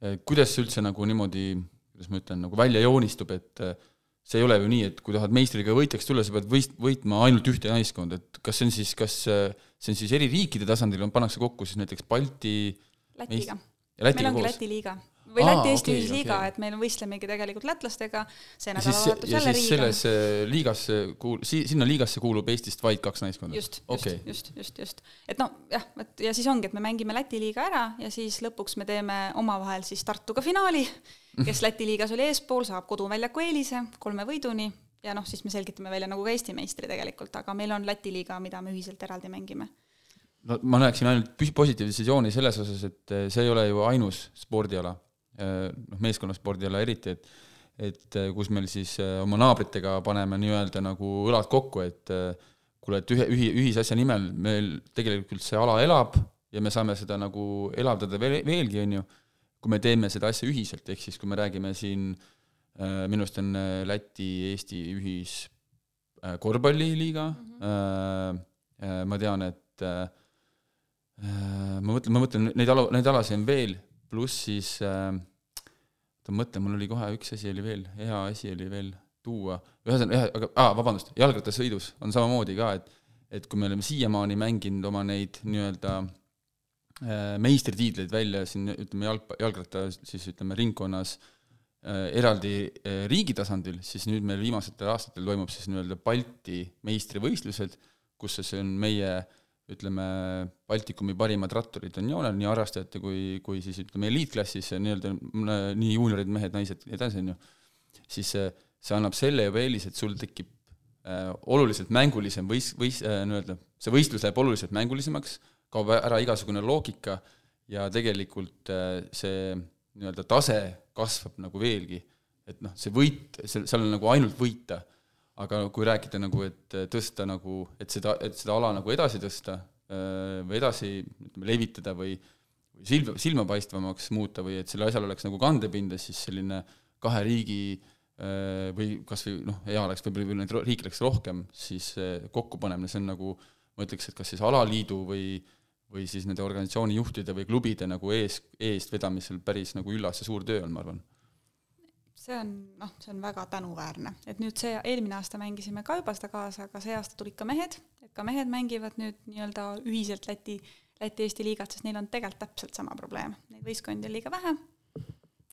äh, kuidas see üldse nagu niimoodi, kuidas ma ütlen, nagu välja joonistub, et äh, see ei ole ju nii, et kui tahad meistriliiga võitjaks tulla, sa pead võist-, võitma ainult ühte naiskonda, et kas see on siis, kas see on siis eri riikide tasandil, pannakse kokku siis näiteks Balti Lätiga. ja Lätiga meil ongi koos? Läti liiga või Läti-Eesti okei, ühisliiga okei. et meil võistlemegi tegelikult lätlastega, see nädalavahetus ja jälle Riiga. sellesse liigasse kuul-, si-, sinna liigasse kuulub Eestist vaid kaks naiskonda? just, just Okei. just, just, just. et noh, jah, et ja siis ongi, et me mängime Läti liiga ära ja siis lõpuks me teeme omavahel siis Tartuga finaali, kes Läti liigas oli eespool, saab koduväljaku eelise kolme võiduni ja noh, siis me selgitame välja nagu ka Eesti meistri tegelikult, aga meil on Läti liiga, mida me ühiselt eraldi mängime. no ma näeksin ainult positiivset visiooni selles osas, et eh, see ei ole ju ainus spordiala, noh meeskonnaspordiala eriti, et et eh, kus meil siis eh, oma naabritega paneme nii-öelda nagu õlad kokku, et kuule, et ühe, ühi-, ühisasja nimel meil tegelikult see ala elab ja me saame seda nagu elavdada veel, veelgi, on ju, kui me teeme seda asja ühiselt, ehk siis kui me räägime siin äh, minu arust on äh, Läti-Eesti ühis äh, korvpalliliiga mm, -hmm. äh, ma tean, et äh, äh, ma mõtlen, ma mõtlen, neid ala, neid alasid on veel, pluss siis äh, oota, ma mõtlen, mul oli kohe üks asi oli veel, hea asi oli veel tuua, ühesõnaga jah, aga aa, vabandust, jalgrattasõidus on samamoodi ka, et et kui me oleme siiamaani mänginud oma neid nii-öelda äh, meistritiitleid välja siin ütleme jalg, jalgratta siis ütleme ringkonnas äh, eraldi äh, riigi tasandil, siis nüüd meil viimastel aastatel toimub siis nii-öelda Balti meistrivõistlused, kus siis on meie ütleme, Baltikumi parimad ratturid on joonel, nii harrastajate kui, kui siis ütleme eliitklassis nii-öelda nii juuniorid, mehed, naised ja edasi, on ju, siis see, see annab selle juba eelise, et sul tekib äh, oluliselt mängulisem võis-, võis- äh,, nii-öelda, see võistlus läheb oluliselt mängulisemaks, kaob ära igasugune loogika ja tegelikult äh, see nii-öelda tase kasvab nagu veelgi. et noh, see võit, seal, seal on nagu ainult võita aga kui rääkida nagu, et tõsta nagu, et seda, et seda ala nagu edasi tõsta või edasi ütleme, levitada või silma, silmapaistvamaks muuta või et sellel asjal oleks nagu kandepinda, siis selline kahe riigi või kas või noh, hea oleks võib-olla neid riike oleks rohkem, siis kokkupanemine, see on nagu ma ütleks, et kas siis alaliidu või või siis nende organisatsiooni juhtide või klubide nagu ees, eestvedamisel päris nagu üllas ja suur töö on, ma arvan see on noh, see on väga tänuväärne, et nüüd see, eelmine aasta mängisime ka juba seda kaasa, aga see aasta tulid ka mehed, et ka mehed mängivad nüüd nii-öelda ühiselt Läti, Läti-Eesti liigat, sest neil on tegelikult täpselt sama probleem, neid võistkondi on liiga vähe,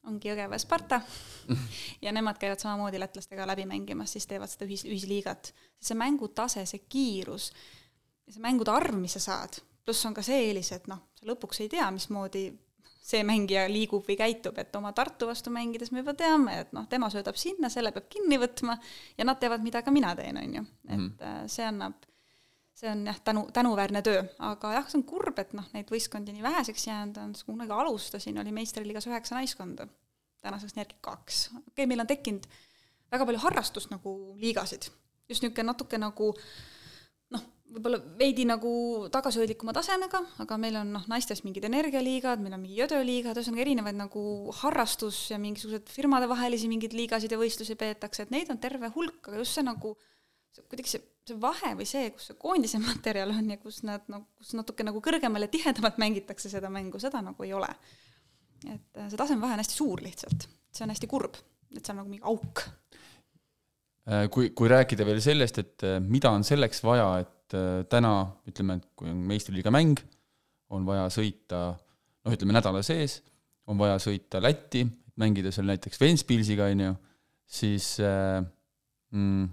ongi Jõgeva ja Sparta. (laughs) Ja nemad käivad samamoodi lätlastega läbi mängimas, siis teevad seda ühis, ühisliigat. see mängutase, see kiirus ja see mängude arv, mis sa saad, pluss on ka see eelis, et noh, sa lõpuks ei tea, mismoodi see mängija liigub või käitub, et oma Tartu vastu mängides me juba teame, et noh, tema söödab sinna, selle peab kinni võtma ja nad teevad, mida ka mina teen, on ju. et mm. see annab, see on jah, tänu, tänuväärne töö, aga jah, see on kurb, et noh, neid võistkondi nii väheseks jäänud on, kui kunagi alustasin, oli meistriliigas üheksa naiskonda, tänaseks on järgi kaks. okei okay,, meil on tekkinud väga palju harrastust nagu liigasid, just niisugune natuke nagu noh, võib-olla veidi nagu tagasihoidlikuma tasemega, aga meil on noh, naistes mingid energialiigad, meil on mingi jödöliigad, ühesõnaga erinevaid nagu harrastus ja mingisugused firmadevahelisi mingeid liigasid ja võistlusi peetakse, et neid on terve hulk, aga just see nagu kuidagi see, see vahe või see, kus see koondise (laughs) materjal on ja kus nad noh, kus natuke nagu kõrgemal ja tihedamalt mängitakse seda mängu, seda nagu ei ole. et see tasemevahe on hästi suur lihtsalt, see on hästi kurb, et see on nagu mingi auk. kui, kui rääkida veel sellest, et mida on selleks vaja, et täna ütleme, et kui on meistriliiga mäng, on vaja sõita noh, ütleme nädala sees, on vaja sõita Lätti, mängida seal näiteks Ventspilsiga, on ju, siis mm,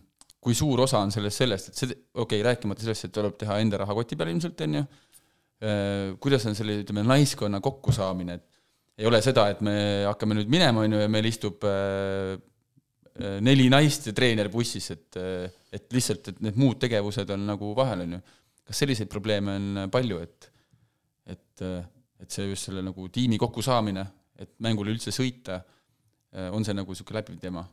kui suur osa on sellest sellest, et see, okei okay,, rääkimata sellest, et tuleb teha enda rahakoti peal ilmselt, on ju, kuidas on selle, ütleme, naiskonna kokkusaamine, et ei ole seda, et me hakkame nüüd minema, on ju, ja meil istub äh, neli naist ja treener bussis, et, et lihtsalt, et need muud tegevused on nagu vahel, on ju. kas selliseid probleeme on palju, et, et, et see just selle nagu tiimi kokkusaamine, et mängule üldse sõita, on see nagu niisugune läbiv teema?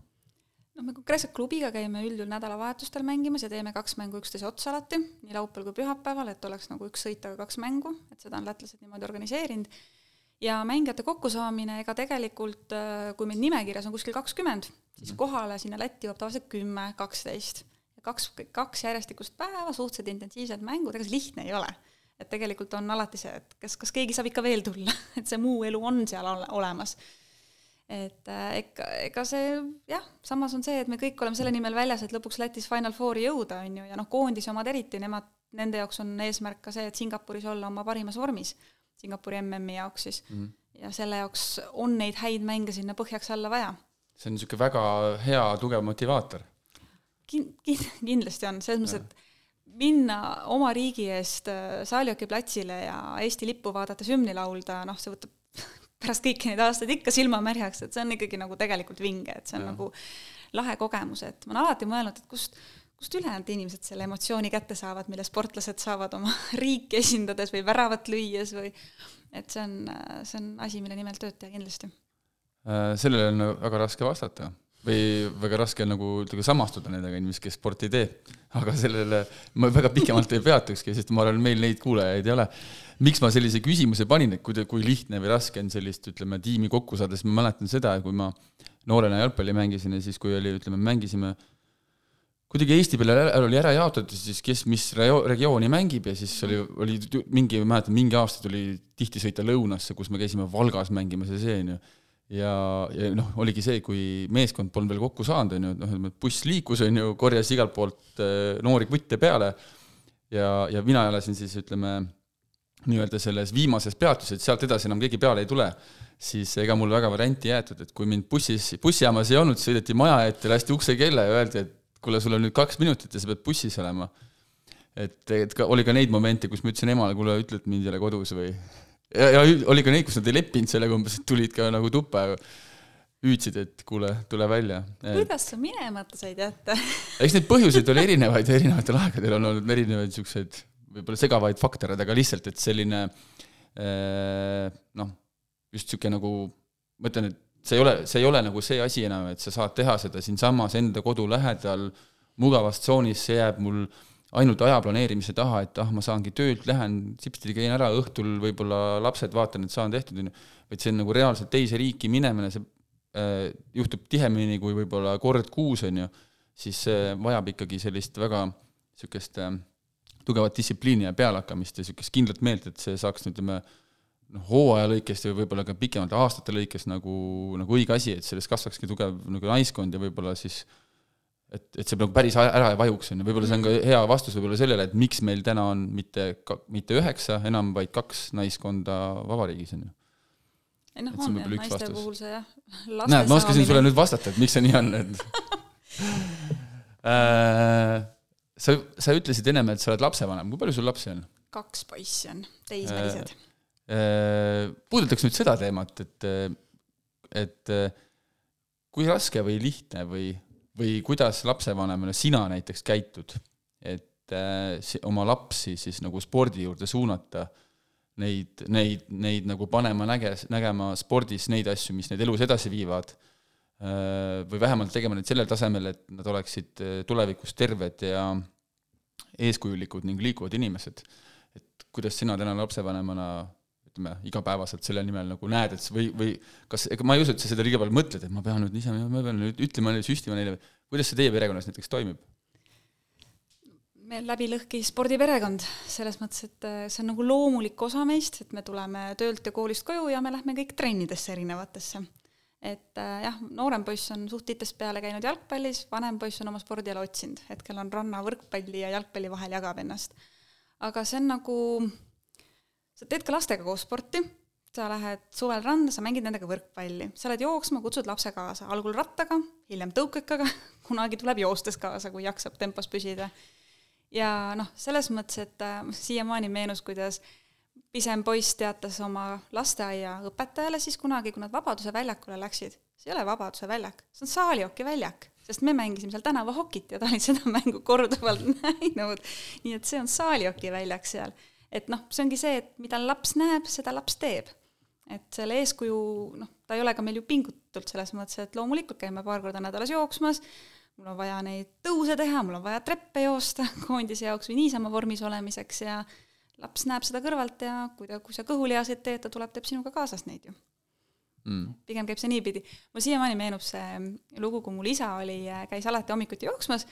noh, me konkreetselt klubiga käime üldjuhul nädalavahetustel mängimas ja teeme kaks mängu üksteise otsa alati, nii laupäeval kui pühapäeval, et oleks nagu üks sõit, aga kaks mängu, et seda on lätlased niimoodi organiseerinud. ja mängijate kokkusaamine, ega tegelikult äh, kui meil nimekirjas on kuskil kakskümmend, siis kohale sinna Lätti jõuab tavaliselt kümme, kaksteist. kaks, kaks järjestikust päeva, suhteliselt intensiivsed mängud, ega see lihtne ei ole et tegelikult on alati see, et kas, kas keegi saab ikka veel tulla, (laughs) et see muu elu on seal olemas et äh, ega, ega see jah, samas on see, et me kõik oleme selle nimel väljas, et lõpuks Lätis Final Fouri jõuda, on ju, ja noh, koondise omad eriti, nemad, nende jaoks on eesmärk ka see, et Singapuris olla oma parimas vormis, Singapuri MM-i jaoks siis mm. -hmm. ja selle jaoks on neid häid mänge sinna põhjaks alla vaja. See on niisugune väga hea tugev motivaator kin-, kin-, (laughs) kindlasti on, selles mõttes, et minna oma riigi eest äh, Saalioki platsile ja Eesti lippu vaadates hümni laulda, noh, see võtab (laughs) pärast kõiki neid aastaid ikka silmamärjaks, et see on ikkagi nagu tegelikult vinge, et see on ja. nagu lahe kogemus, et ma olen alati mõelnud, et kust, kust ülejäänud inimesed selle emotsiooni kätte saavad, mille sportlased saavad oma (laughs) riiki esindades või väravat lüües või et see on, see on asi, mille nimel tööd teha kindlasti. Äh, sellele on väga raske vastata või väga raske nagu ütleme, samastuda nendega inimestega, kes sporti teeb. aga sellele ma väga pikemalt ei peatukski, sest ma arvan, meil neid kuulajaid ei ole. miks ma sellise küsimuse panin, et kui, kui lihtne või raske on sellist, ütleme, tiimi kokku saada, siis ma mäletan seda, kui ma noorena jalgpalli mängisin ja siis, kui oli, ütleme, mängisime kuidagi Eesti peale oli ära jaotatud siis, kes mis regiooni mängib ja siis oli, oli mingi, mäletan, mingi aasta tuli tihti sõita lõunasse, kus me käisime Valgas mängimas ja see, onju ja, ja noh, oligi see, kui meeskond polnud veel kokku saanud, on ju, et noh, ütleme, et buss liikus, on ju, korjas igalt poolt äh, noori kutte peale ja, ja mina elasin siis ütleme, nii-öelda selles viimases peatuses, et sealt edasi enam keegi peale ei tule, siis ega mul väga varianti jäetud, et kui mind bussis, bussijaamas ei olnud, sõideti maja ette, lasti uksekella ja öeldi, et kuule, sul on nüüd kaks minutit ja sa pead bussis olema. et, et ka, oli ka neid momente, kus ma ütlesin emale, kuule, ütle, et mind ei ole kodus või ja, ja oli ka neid, kus nad ei leppinud sellega umbes, tulid ka nagu tuppa ja hüüdsid, et kuule, tule välja. kuidas sa minemata said jätta (laughs) eks neid põhjuseid oli erinevaid erinevatel aegadel on olnud erinevaid niisuguseid võib-olla segavaid faktoreid, aga lihtsalt, et selline eh, noh, just niisugune nagu, ma ütlen, et see ei ole, see ei ole nagu see asi enam, et sa saad teha seda siinsamas enda kodu lähedal mugavas tsoonis, see jääb mul äh, ainult aja planeerimise taha, et ah, ma saangi töölt, lähen sipsti käin ära, õhtul võib-olla lapsed vaatan, et saan tehtud, on ju, vaid see on nagu reaalselt teise riiki minemine, see äh, juhtub tihemini kui võib-olla kord kuus, on ju, siis see vajab ikkagi sellist väga niisugust äh, tugevat distsipliini ja pealehakkamist ja niisugust kindlat meelt, et see saaks, ütleme, noh, hooaja lõikest või võib-olla ka pikemalt aastate lõikes nagu, nagu õige asi, et sellest kasvakski tugev nagu naiskond ja võib-olla siis äh, et, et see nagu päris ära ei vajuks, on ju, võib-olla see on ka hea vastus võib-olla sellele, et miks meil täna on mitte, mitte üheksa enam, vaid kaks naiskonda vabariigis, on ju. ei noh, on jah, naiste vastus. puhul see jah. näed, ma oskasin sulle nüüd vastata, et miks see nii on, et (laughs) äh, sa, sa ütlesid ennem, et sa oled lapsevanem, kui palju sul lapsi on? kaks poissi on, teismelised äh,. Äh, puudutaks nüüd seda teemat, et, et kui raske või lihtne või või kuidas lapsevanemana sina näiteks käitud, et äh, oma lapsi siis nagu spordi juurde suunata, neid, neid, neid nagu panema näge-, nägema spordis neid asju, mis neid elus edasi viivad äh,, või vähemalt tegema neid sellel tasemel, et nad oleksid äh, tulevikus terved ja eeskujulikud ning liikuvad inimesed. et kuidas sina täna lapsevanemana ütleme, igapäevaselt selle nimel nagu näed, et või, või kas, ega ma ei usu, et sa seda liiga palju mõtled, et ma pean nüüd ise, ma pean nüüd ütlema neile, süstima neile, kuidas see teie perekonnas näiteks toimib? meil läbi lõhki spordiperekond, selles mõttes, et äh, see on nagu loomulik osa meist, et me tuleme töölt ja koolist koju ja me lähme kõik trennidesse erinevatesse. et äh, jah, noorem poiss on suht titest peale käinud jalgpallis, vanem poiss on oma spordiala otsinud, hetkel on ranna võrkpalli ja jalgpalli vahel jagab ennast. aga see on nagu sa teed ka lastega koos sporti, sa lähed suvel randa, sa mängid nendega võrkpalli, sa lähed jooksma, kutsud lapse kaasa, algul rattaga, hiljem tõukekaga, (laughs) kunagi tuleb joostes kaasa, kui jaksab tempos püsida. ja noh, selles mõttes, et äh, siiamaani meenus, kuidas pisem poiss teatas oma lasteaiaõpetajale siis kunagi, kui nad Vabaduse väljakule läksid, see ei ole Vabaduse väljak, see on Saalioki väljak, sest me mängisime seal tänavahokit ja ta oli seda (laughs) mängu korduvalt (laughs) näinud. nii et see on Saalioki väljak seal et noh, see ongi see, et mida laps näeb, seda laps teeb. et selle eeskuju, noh, ta ei ole ka meil ju pingutult selles mõttes, et loomulikult käime paar korda nädalas jooksmas, mul on vaja neid tõuse teha, mul on vaja treppe joosta (laughs) koondise jaoks või niisama vormis olemiseks ja laps näeb seda kõrvalt ja kui ta, kui sa kõhulihaseid teed, ta tuleb, teeb sinuga kaasas neid ju mm.. pigem käib see niipidi. mul siiamaani meenub see lugu, kui mul isa oli, käis alati hommikuti jooksmas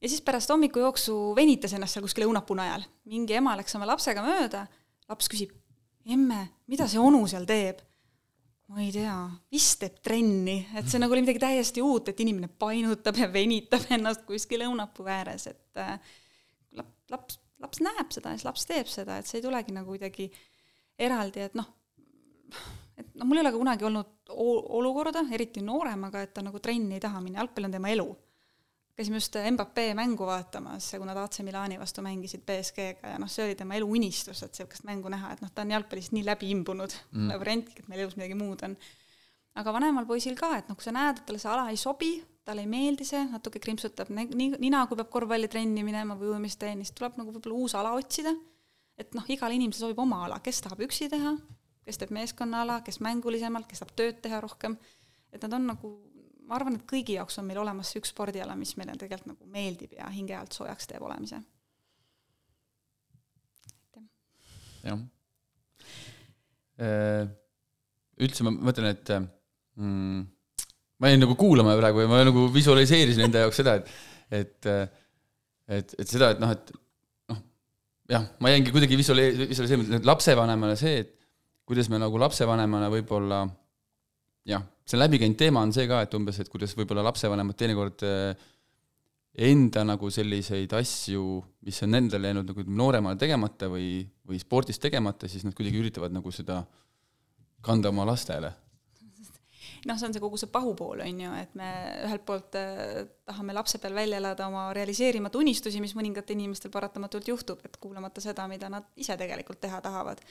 ja siis pärast hommikujooksu venitas ennast seal kuskil õunapuu najal. mingi ema läks oma lapsega mööda, laps küsib, emme, mida see onu seal teeb? ma ei tea, vist teeb trenni, et see nagu oli midagi täiesti uut, et inimene painutab ja venitab ennast kuskil õunapuu ääres, et äh, laps, laps näeb seda ja siis laps teeb seda, et see ei tulegi nagu kuidagi eraldi, et noh, et noh, mul ei ole ka kunagi olnud olukorda, eriti nooremaga, et ta nagu trenni ei taha minna, jalgpall on tema elu. Käisime just Mbappe mängu vaatamas, kui nad AC Milani vastu mängisid BSG-ga ja noh, see oli tema elu unistus, et niisugust mängu näha, et noh, ta on jalgpallist nii läbi imbunud mm., variantki, et meil elus midagi muud on. aga vanemal poisil ka, et noh, kui sa näed, et talle see ala ei sobi, talle ei meeldi see, natuke krimpsutab nii, nina, kui peab korvpallitrenni minema või ujumistrenni, siis tuleb nagu võib-olla uus ala otsida, et noh, igale inimesele sobib oma ala, kes tahab üksi teha, kes teeb meeskonnaala, kes mängulisemalt, kes tahab tööd teha rohkem, et nad on nagu, ma arvan, et kõigi jaoks on meil olemas see üks spordiala, mis meile tegelikult nagu meeldib ja hinge alt soojaks teeb olemise. jah. Äh, üldse ma mõtlen, et mm, ma jäin nagu kuulama praegu ja ma nagu visualiseerisin enda jaoks seda, et, et, et, et seda, et noh, et noh, jah, ma jäingi kuidagi visuaali-, visualiseerima, et lapsevanemale see, et kuidas me nagu lapsevanemana võib-olla jah, see läbi käinud teema on see ka, et umbes, et kuidas võib-olla lapsevanemad teinekord eh, enda nagu selliseid asju, mis on endale jäänud nagu nooremale tegemata või, või spordis tegemata, siis nad kuidagi üritavad nagu seda kanda oma lastele. Noh, see on see kogu see pahupool, on ju, et me ühelt poolt äh, tahame lapse peal välja elada oma realiseerimata unistusi, mis mõningatel inimestel paratamatult juhtub, et kuulamata seda, mida nad ise tegelikult teha tahavad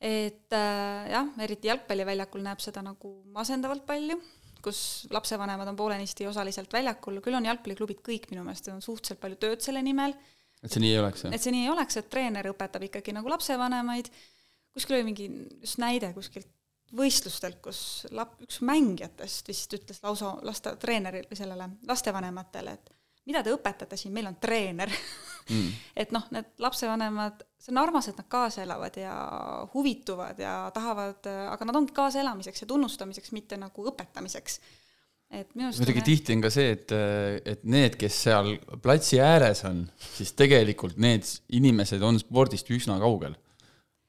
et äh, jah, eriti jalgpalliväljakul näeb seda nagu masendavalt palju, kus lapsevanemad on poolenisti osaliselt väljakul, küll on jalgpalliklubid kõik minu meelest, on suhteliselt palju tööd selle nimel. et see nii ei oleks, jah? et see nii ei oleks, et treener õpetab ikkagi nagu lapsevanemaid, kuskil oli mingi just näide kuskilt võistlustelt, kus lap-, üks mängijatest vist ütles lausa laste, treenerile sellele lastevanematele, et mida te õpetate siin, meil on treener (laughs) mm. et noh, need lapsevanemad, see on armas, et nad kaasa elavad ja huvituvad ja tahavad, aga nad ongi kaasaelamiseks ja tunnustamiseks, mitte nagu õpetamiseks. et minu arust muidugi tihti on ka see, et, et need, kes seal platsi ääres on, siis tegelikult need inimesed on spordist üsna kaugel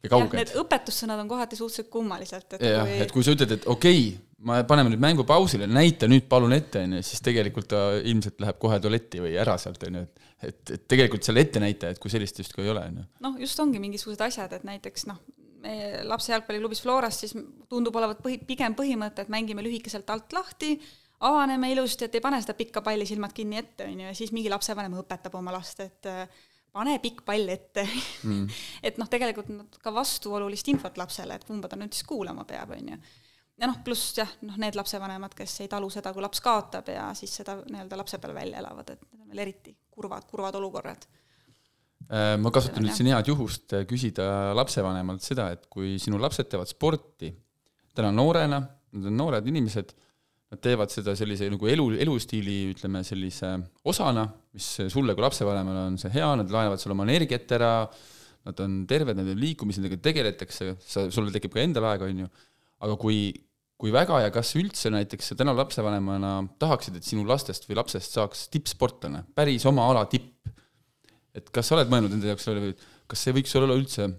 ja kauged. Need õpetussõnad on kohati suhteliselt kummalised, et jah kui..., et kui sa ütled, et okei okay,, me paneme nüüd mängu pausile, näita nüüd palun ette, on ju, siis tegelikult ta ilmselt läheb kohe tualetti või ära sealt, on ju, et et, et tegelikult seal ettenäitajat kui sellist justkui ei ole, on ju. noh, just ongi mingisugused asjad, et näiteks noh, meie lapse jalgpalliklubis Floras siis tundub olevat põhi, pigem põhimõte, et mängime lühikeselt alt lahti, avaneme ilusti, et ei pane seda pikka palli silmad kinni ette, on ju, ja siis mingi lapsevanem õpetab oma last, et pane pikk pall ette mm. (laughs) et noh, tegelikult nad ka vastuolulist infot lapsele, et kumba ta nüüd siis kuulama peab, on ju ja noh, pluss jah, noh, need lapsevanemad, kes ei talu seda, kui laps kaotab ja siis seda nii-öelda lapse peal välja elavad, et need on veel eriti kurvad, kurvad olukorrad. Äh, ma kasutan nüüd siin head juhust äh, küsida lapsevanemalt seda, et kui sinu lapsed teevad sporti, täna noorena, nad on noored inimesed, nad teevad seda sellise nagu elu, elustiili, ütleme sellise osana, mis sulle kui lapsevanemale on see hea, nad laenavad sulle oma energiat ära, nad on terved, nende liikumisega tegeletakse, sa, sul tekib ka endal aega, on ju, aga kui kui väga ja kas üldse näiteks sa täna lapsevanemana tahaksid, et sinu lastest või lapsest saaks tippsportlane, päris oma ala tipp? et kas sa oled mõelnud enda jaoks selle, kas see võiks olla üldse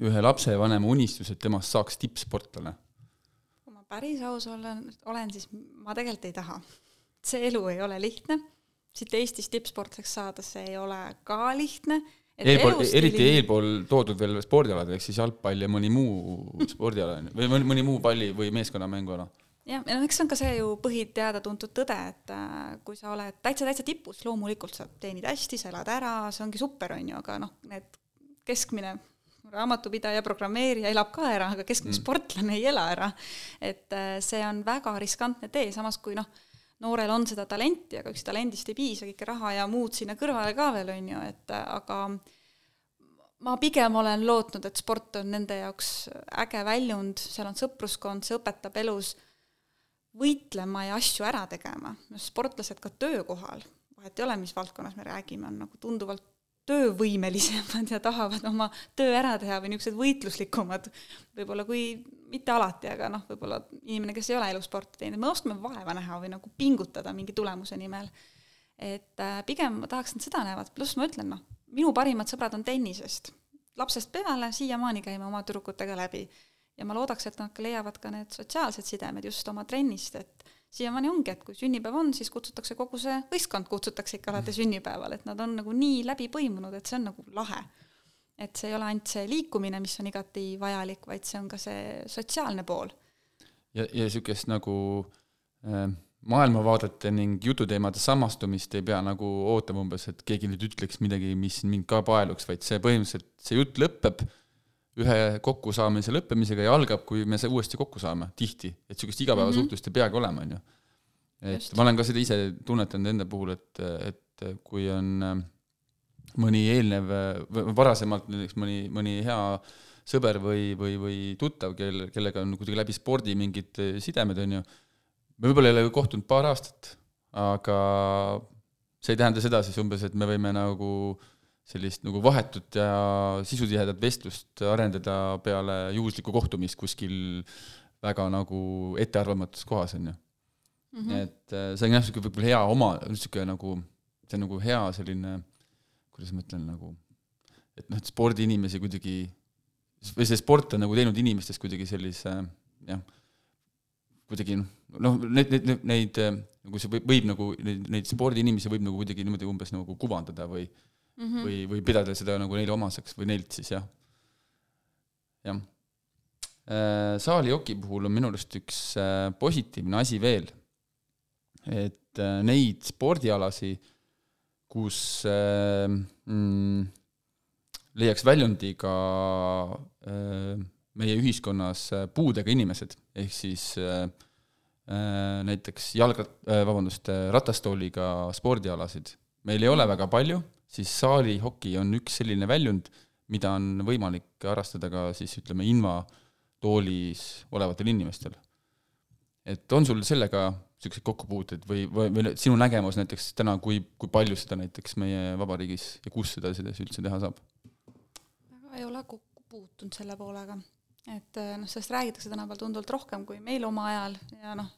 ühe lapsevanema unistus, et temast saaks tippsportlane? kui ma päris aus olen, olen, siis ma tegelikult ei taha. see elu ei ole lihtne, siit Eestis tippsportlaseks saada, see ei ole ka lihtne eelpool, eriti eelpool toodud veel spordialad, ehk siis jalgpall ja mõni muu spordiala on ju, või mõni, mõni muu palli- või meeskonnamänguala. jah, ja noh, eks see on ka see ju põhiteada-tuntud tõde, et äh, kui sa oled täitsa, täitsa tipus, loomulikult sa teenid hästi, sa elad ära, see ongi super, on ju, aga noh, need keskmine raamatupidaja, programmeerija elab ka ära, aga keskmine mm. sportlane ei ela ära. et äh, see on väga riskantne tee, samas kui noh, noorel on seda talenti, aga üks talendist ei piisa, kõike raha ja muud sinna kõrvale ka veel, on ju, et aga ma pigem olen lootnud, et sport on nende jaoks äge väljund, seal on sõpruskond, see õpetab elus võitlema ja asju ära tegema. noh, sportlased ka töökohal, vahet ei ole, mis valdkonnas me räägime, on nagu tunduvalt töövõimelisemad ja tahavad oma töö ära teha või niisugused võitluslikumad, võib-olla kui, mitte alati, aga noh, võib-olla inimene, kes ei ole elusporti teinud, me oskame vaeva näha või nagu pingutada mingi tulemuse nimel. et äh, pigem ma tahaks, et seda näevad, pluss ma ütlen, noh, minu parimad sõbrad on tennisest. lapsest peale siiamaani käime oma tüdrukutega läbi. ja ma loodaks, et nad leiavad ka need sotsiaalsed sidemed just oma trennist, et siiamaani ongi, et kui sünnipäev on, siis kutsutakse kogu see võistkond kutsutakse ikka alati sünnipäeval, et nad on nagu nii läbi põimunud, et see on nagu lahe. et see ei ole ainult see liikumine, mis on igati vajalik, vaid see on ka see sotsiaalne pool. ja, ja niisugust nagu äh maailmavaadete ning jututeemade samastumist ei pea nagu ootama umbes, et keegi nüüd ütleks midagi, mis mind ka paeluks, vaid see põhimõtteliselt, see jutt lõpeb ühe kokkusaamise lõppemisega ja algab, kui me uuesti kokku saame, tihti. et niisugust igapäevasuhtlust mm -hmm. ei peagi olema, on ju. et Just. ma olen ka seda ise tunnetanud enda puhul, et, et kui on äh, mõni eelnev, varasemalt näiteks mõni, mõni hea sõber või, või, või tuttav, kel, kellega on kuidagi läbi spordi mingid sidemed, on ju, me võib-olla ei ole kohtunud paar aastat, aga see ei tähenda seda siis umbes, et me võime nagu sellist nagu vahetut ja sisutihedat vestlust arendada peale juhuslikku kohtumist kuskil väga nagu ettearvamatus kohas, on ju. -hmm. et äh, see on jah, niisugune võib-olla hea oma, niisugune nagu, see on nagu hea selline, kuidas ma ütlen, nagu et noh, et spordiinimesi kuidagi, või see sport on nagu teinud inimestest kuidagi sellise jah, kuidagi noh, neid, neid, neid nagu see võib, võib nagu neid, neid spordiinimesi võib nagu kuidagi niimoodi umbes nagu kuvandada või mm -hmm. või, või pidada seda nagu neile omaseks või neilt siis jah, jah. Äh, saalijoki puhul on minu arust üks äh, positiivne asi veel, et äh, neid spordialasi, kus mm, leiaks väljundi ka meie ühiskonnas puudega inimesed, ehk siis näiteks jalgra-, äh, vabandust, ratastooliga spordialasid meil ei ole väga palju, siis saalihoki on üks selline väljund, mida on võimalik harrastada ka siis ütleme, invatoolis olevatel inimestel. et on sul sellega niisuguseid kokkupuuteid või, või, või sinu nägemus näiteks täna, kui, kui palju seda näiteks meie vabariigis ja kus seda siis üldse teha saab? väga ei ole kokku puutunud selle poolega et äh, noh, sellest räägitakse tänapäeval tunduvalt rohkem kui meil oma ajal ja noh,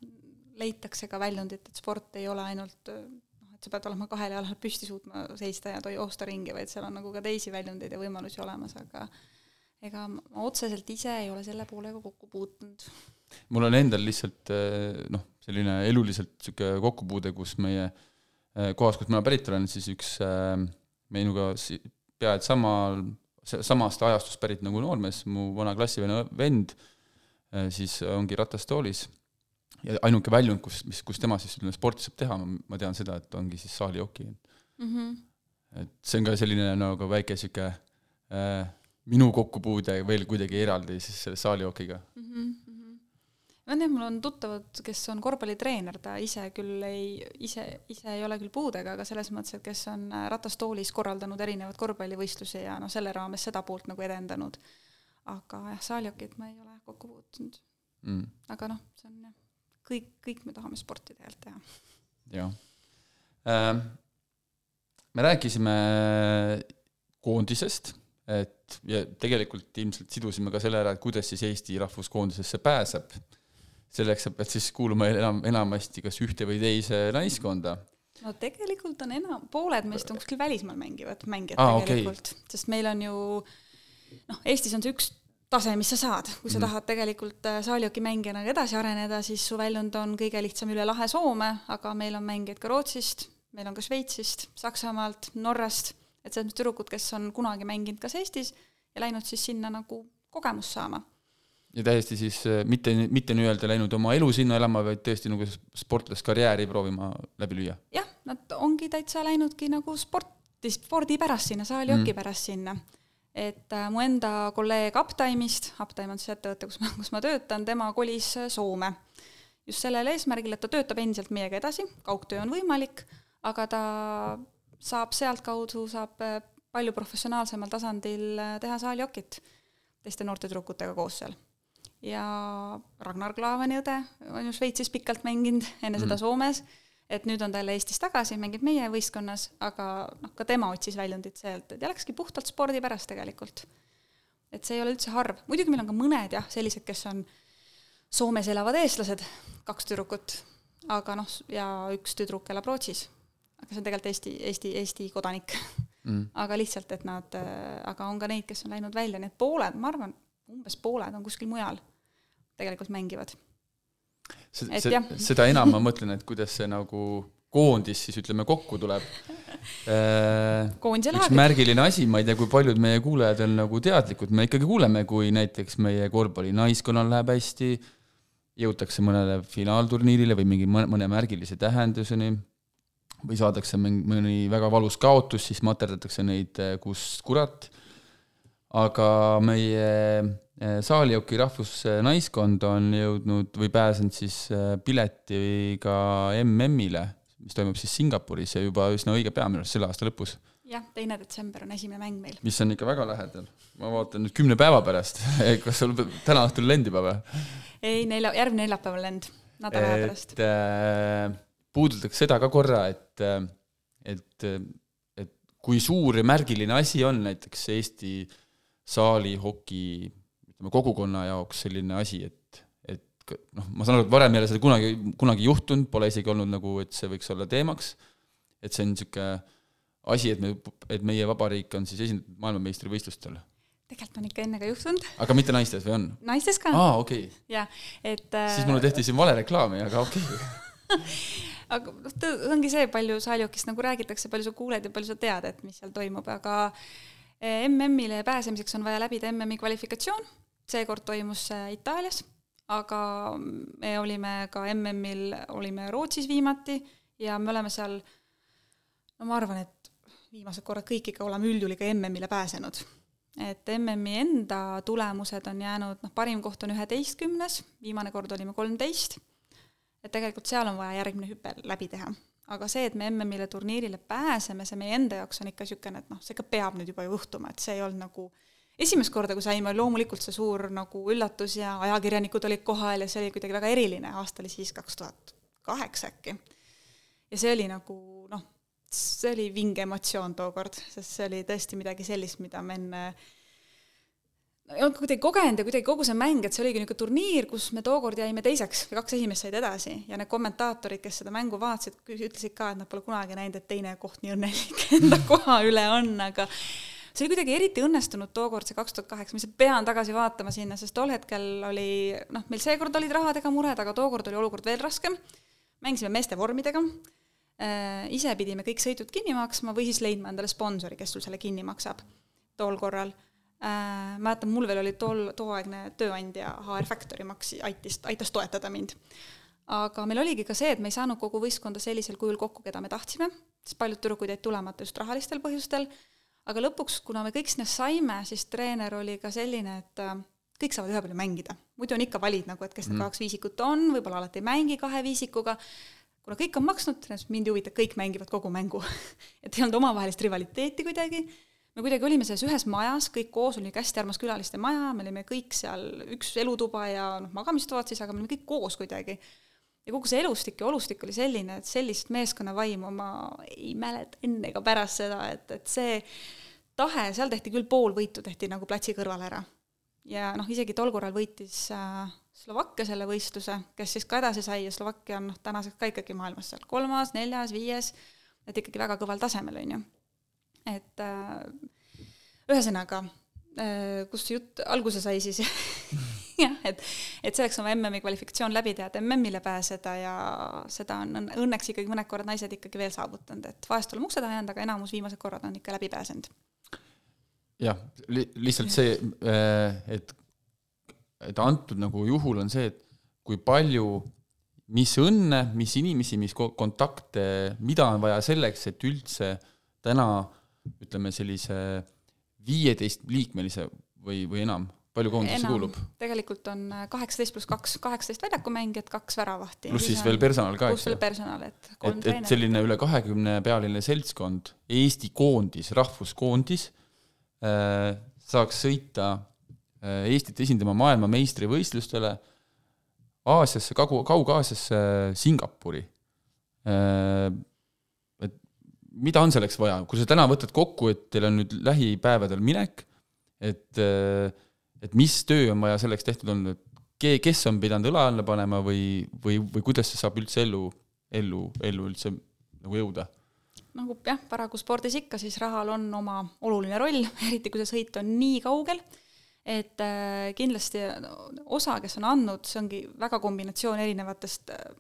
leitakse ka väljundit, et sport ei ole ainult noh, et sa pead olema kahel jalal püsti suutma seista ja joosta ringi, vaid seal on nagu ka teisi väljundeid ja võimalusi olemas, aga ega ma otseselt ise ei ole selle poolega kokku puutunud. mul on endal lihtsalt äh, noh, selline eluliselt niisugune kokkupuude, kus meie kohas, kust mina pärit olen, siis üks minuga pea et samal samast ajastust pärit nagu noormees, mu vana klassivene vend, siis ongi ratastoolis ja ainuke väljund, kus, mis, kus tema siis ütleme, sporti saab teha, ma tean seda, et ongi siis saalijoki mm. -hmm. et see on ka selline nagu väike niisugune äh, minu kokkupuude veel kuidagi eraldi siis selle saalijokiga mm. -hmm on jah, mul on tuttavad, kes on korvpallitreener, ta ise küll ei, ise, ise ei ole küll puudega, aga selles mõttes, et kes on äh, ratastoolis korraldanud erinevaid korvpallivõistlusi ja noh, selle raames seda poolt nagu edendanud. aga jah, saaljokit ma ei ole kokku puutunud mm.. aga noh, see on jah, kõik, kõik me tahame sporti tegelikult teha. jah ähm,. me rääkisime koondisest, et ja tegelikult ilmselt sidusime ka selle ära, et kuidas siis Eesti rahvuskoondisesse pääseb selleks sa pead siis kuuluma enam, enamasti kas ühte või teise naiskonda. no tegelikult on enam, pooled meist on kuskil välismaal mängivad mängijad ah, tegelikult okay., sest meil on ju noh, Eestis on see üks tase, mis sa saad, kui sa mm. tahad tegelikult äh, saalihokimängijana edasi areneda, siis su väljund on kõige lihtsam üle lahe Soome, aga meil on mängijaid ka Rootsist, meil on ka Šveitsist, Saksamaalt, Norrast, et selles mõttes tüdrukud, kes on kunagi mänginud kas Eestis ja läinud siis sinna nagu kogemust saama ja täiesti siis äh, mitte, mitte nii-öelda läinud oma elu sinna elama, vaid tõesti nagu sportlaskarjääri proovima läbi lüüa? jah, nad ongi täitsa läinudki nagu sporti, spordi pärast sinna, saalijoki mm. pärast sinna. Et äh, mu enda kolleeg Uptime'ist, Uptime on siis ettevõte, kus ma, kus ma töötan, tema kolis äh, Soome. just sellel eesmärgil, et ta töötab endiselt meiega edasi, kaugtöö on võimalik, aga ta saab sealtkaudu, saab äh, palju professionaalsemal tasandil teha saalijokit teiste noorte tüdrukutega koos seal. ja Ragnar Klavani õde on ju Šveitsis pikalt mänginud, enne mm. seda mhm. Soomes, et nüüd on ta jälle Eestis tagasi, mängib meie võistkonnas, aga noh, ka tema otsis väljundit sealt, et ja läkski puhtalt spordi pärast tegelikult. et see ei ole üldse harv, muidugi meil on ka mõned jah, sellised, kes on Soomes elavad eestlased, kaks tüdrukut, aga noh, ja üks tüdruk elab Rootsis. aga see on tegelikult Eesti, Eesti, Eesti kodanik mm.. aga lihtsalt, et nad, aga on ka neid, kes on läinud välja, nii et pooled, ma arvan, umbes pooled on kuskil mujal, tegelikult mängivad. Seda enam ma mõtlen, et kuidas see nagu koondis siis ütleme kokku tuleb äh,. üks märgiline asi, ma ei tea, kui paljud meie kuulajad on nagu teadlikud, me ikkagi kuuleme, kui näiteks meie korvpallinaiskonnal läheb hästi, jõutakse mõnele finaalturniirile või mingi mõne märgilise tähenduseni või saadakse mõni väga valus kaotus, siis materdatakse neid eh, kus kurat. Aga meie eh, Saalioki rahvusnaiskond on jõudnud või pääsenud siis eh, piletiga MM-ile, mis toimub siis Singapuris ja juba üsna õige pea minu arust selle aasta lõpus. jah, teine detsember on esimene mäng meil. mis on ikka väga lähedal. ma vaatan nüüd kümne päeva pärast (laughs) kas sul täna õhtul lend juba või? ei, nelja, järgmine neljapäev on lend, nädala aja pärast äh, puudutaks seda ka korra, et, et, et kui suur ja märgiline asi on näiteks Eesti saalihoki ütleme, kogukonna jaoks selline asi, et, et noh, ma saan aru, et varem ei ole seda kunagi, kunagi juhtunud, pole isegi olnud nagu, et see võiks olla teemaks, et see on niisugune asi, et me, et meie vabariik on siis esindatud maailmameistrivõistlustel tegelikult on ikka enne ka juhtunud. aga mitte naistes või on? naistes ka. aa, okei okay.. jah, et siis mulle tehti siin vale reklaami, aga okei okay. (laughs) aga noh, ongi see, palju Saljokist nagu räägitakse, palju sa kuuled ja palju sa tead, et mis seal toimub, aga MM-ile pääsemiseks on vaja läbida MM-i kvalifikatsioon, seekord toimus see Itaalias, aga me olime ka MM-il, olime Rootsis viimati ja me oleme seal, no ma arvan, et viimased korrad kõik ikka oleme üldjuhul ikka MM-ile pääsenud. et MM-i enda tulemused on jäänud, noh, parim koht on üheteistkümnes, viimane kord olime kolmteist et tegelikult seal on vaja järgmine hüpe läbi teha. Aga see, et me MM-ile turniirile pääseme, see meie enda jaoks on ikka niisugune, et noh, see ikka peab nüüd juba juhtuma, et see ei olnud nagu esimest korda, kui saime, loomulikult see suur nagu üllatus ja ajakirjanikud olid kohal ja see oli kuidagi väga eriline, aasta oli siis kaks tuhat kaheksa äkki. ja see oli nagu noh, see oli vinge emotsioon tookord, sest see oli tõesti midagi sellist, mida me enne ei olnud kuidagi kogenud ja kuidagi kogu see mäng, et see oligi niisugune turniir, kus me tookord jäime teiseks või kaks esimest said edasi ja need kommentaatorid, kes seda mängu vaatasid, ütlesid ka, et nad pole kunagi näinud, et teine koht nii õnnelik (laughs) enda koha üle on, aga see oli kuidagi eriti õnnestunud tookord, see kaks tuhat kaheksa, ma lihtsalt pean tagasi vaatama sinna, sest tol hetkel oli noh, meil seekord olid rahadega mured, aga tookord oli olukord veel raskem, mängisime meeste vormidega äh,, ise pidime kõik sõidud kinni maksma või siis leidma endale sponsori, kes sul selle kinni maksab tol korral. Mäletan, mul veel oli tol, tooaegne tööandja HR Factory maks-, aitas, aitas toetada mind. aga meil oligi ka see, et me ei saanud kogu võistkonda sellisel kujul kokku, keda me tahtsime, sest paljud tüdrukud jäid tulemata just rahalistel põhjustel, aga lõpuks, kuna me kõik sinna saime, siis treener oli ka selline, et äh, kõik saavad ühepalju mängida. muidu on ikka valid nagu, et kes need mm. kaks viisikut on, võib-olla alati ei mängi kahe viisikuga, kuna kõik on maksnud, mind ei huvita, kõik mängivad kogu mängu (laughs) et ei olnud omavahelist rivaliteeti kuidagi me kuidagi olime selles ühes majas, kõik koos, oli hästi armas külaliste maja, me olime kõik seal, üks elutuba ja noh, magamistoad siis, aga me olime kõik koos kuidagi. ja kogu see elustik ja olustik oli selline, et sellist meeskonnavaimu ma ei mäleta enne ega pärast seda, et, et see tahe, seal tehti küll pool võitu, tehti nagu platsi kõrval ära. ja noh, isegi tol korral võitis äh, Slovakkia selle võistluse, kes siis ka edasi sai ja Slovakkia on noh, tänaseks ka ikkagi maailmas seal kolmas, neljas, viies, et ikkagi väga kõval tasemel, on ju et äh, ühesõnaga, äh, kust see jutt alguse sai siis (laughs) jah, et, et selleks on MM-i kvalifikatsioon läbi teha, et MM-ile pääseda ja seda on õnneks ikkagi mõned korrad naised ikkagi veel saavutanud, et vahest oleme ukse taha jäänud, aga enamus viimased korrad on ikka läbi pääsenud. jah, li-, lihtsalt see, äh, et, et antud nagu juhul on see, et kui palju, mis õnne, mis inimesi, mis kontakte, mida on vaja selleks, et üldse täna äh, ütleme sellise viieteistliikmelise või, või enam palju koondisse enam kuulub? tegelikult on kaheksateist pluss kaks, kaheksateist väljakumängijat, kaks väravahti. pluss siis veel personal ka, pluss eks ju veel? personal, et kolm et, et treenerit. selline üle kahekümne pealine seltskond, Eesti koondis, rahvuskoondis äh, saaks sõita äh, Eestit esindama maailmameistrivõistlustele Aasiasse, Kagu, Kaug-Aasiasse, Singapuri äh,. Mida on selleks vaja, kui sa täna võtad kokku, et teil on nüüd lähipäevadel minek, et äh, et mis töö on vaja selleks tehtud olnud, et ke-, kes on pidanud õla alla panema või, või, või kuidas see saab üldse ellu, ellu, ellu üldse nagu jõuda? nagu jah, paraku spordis ikka, siis rahal on oma oluline roll, (laughs) eriti kui see sõit on nii kaugel, et äh, kindlasti osa, kes on andnud, see ongi väga kombinatsioon erinevatest äh,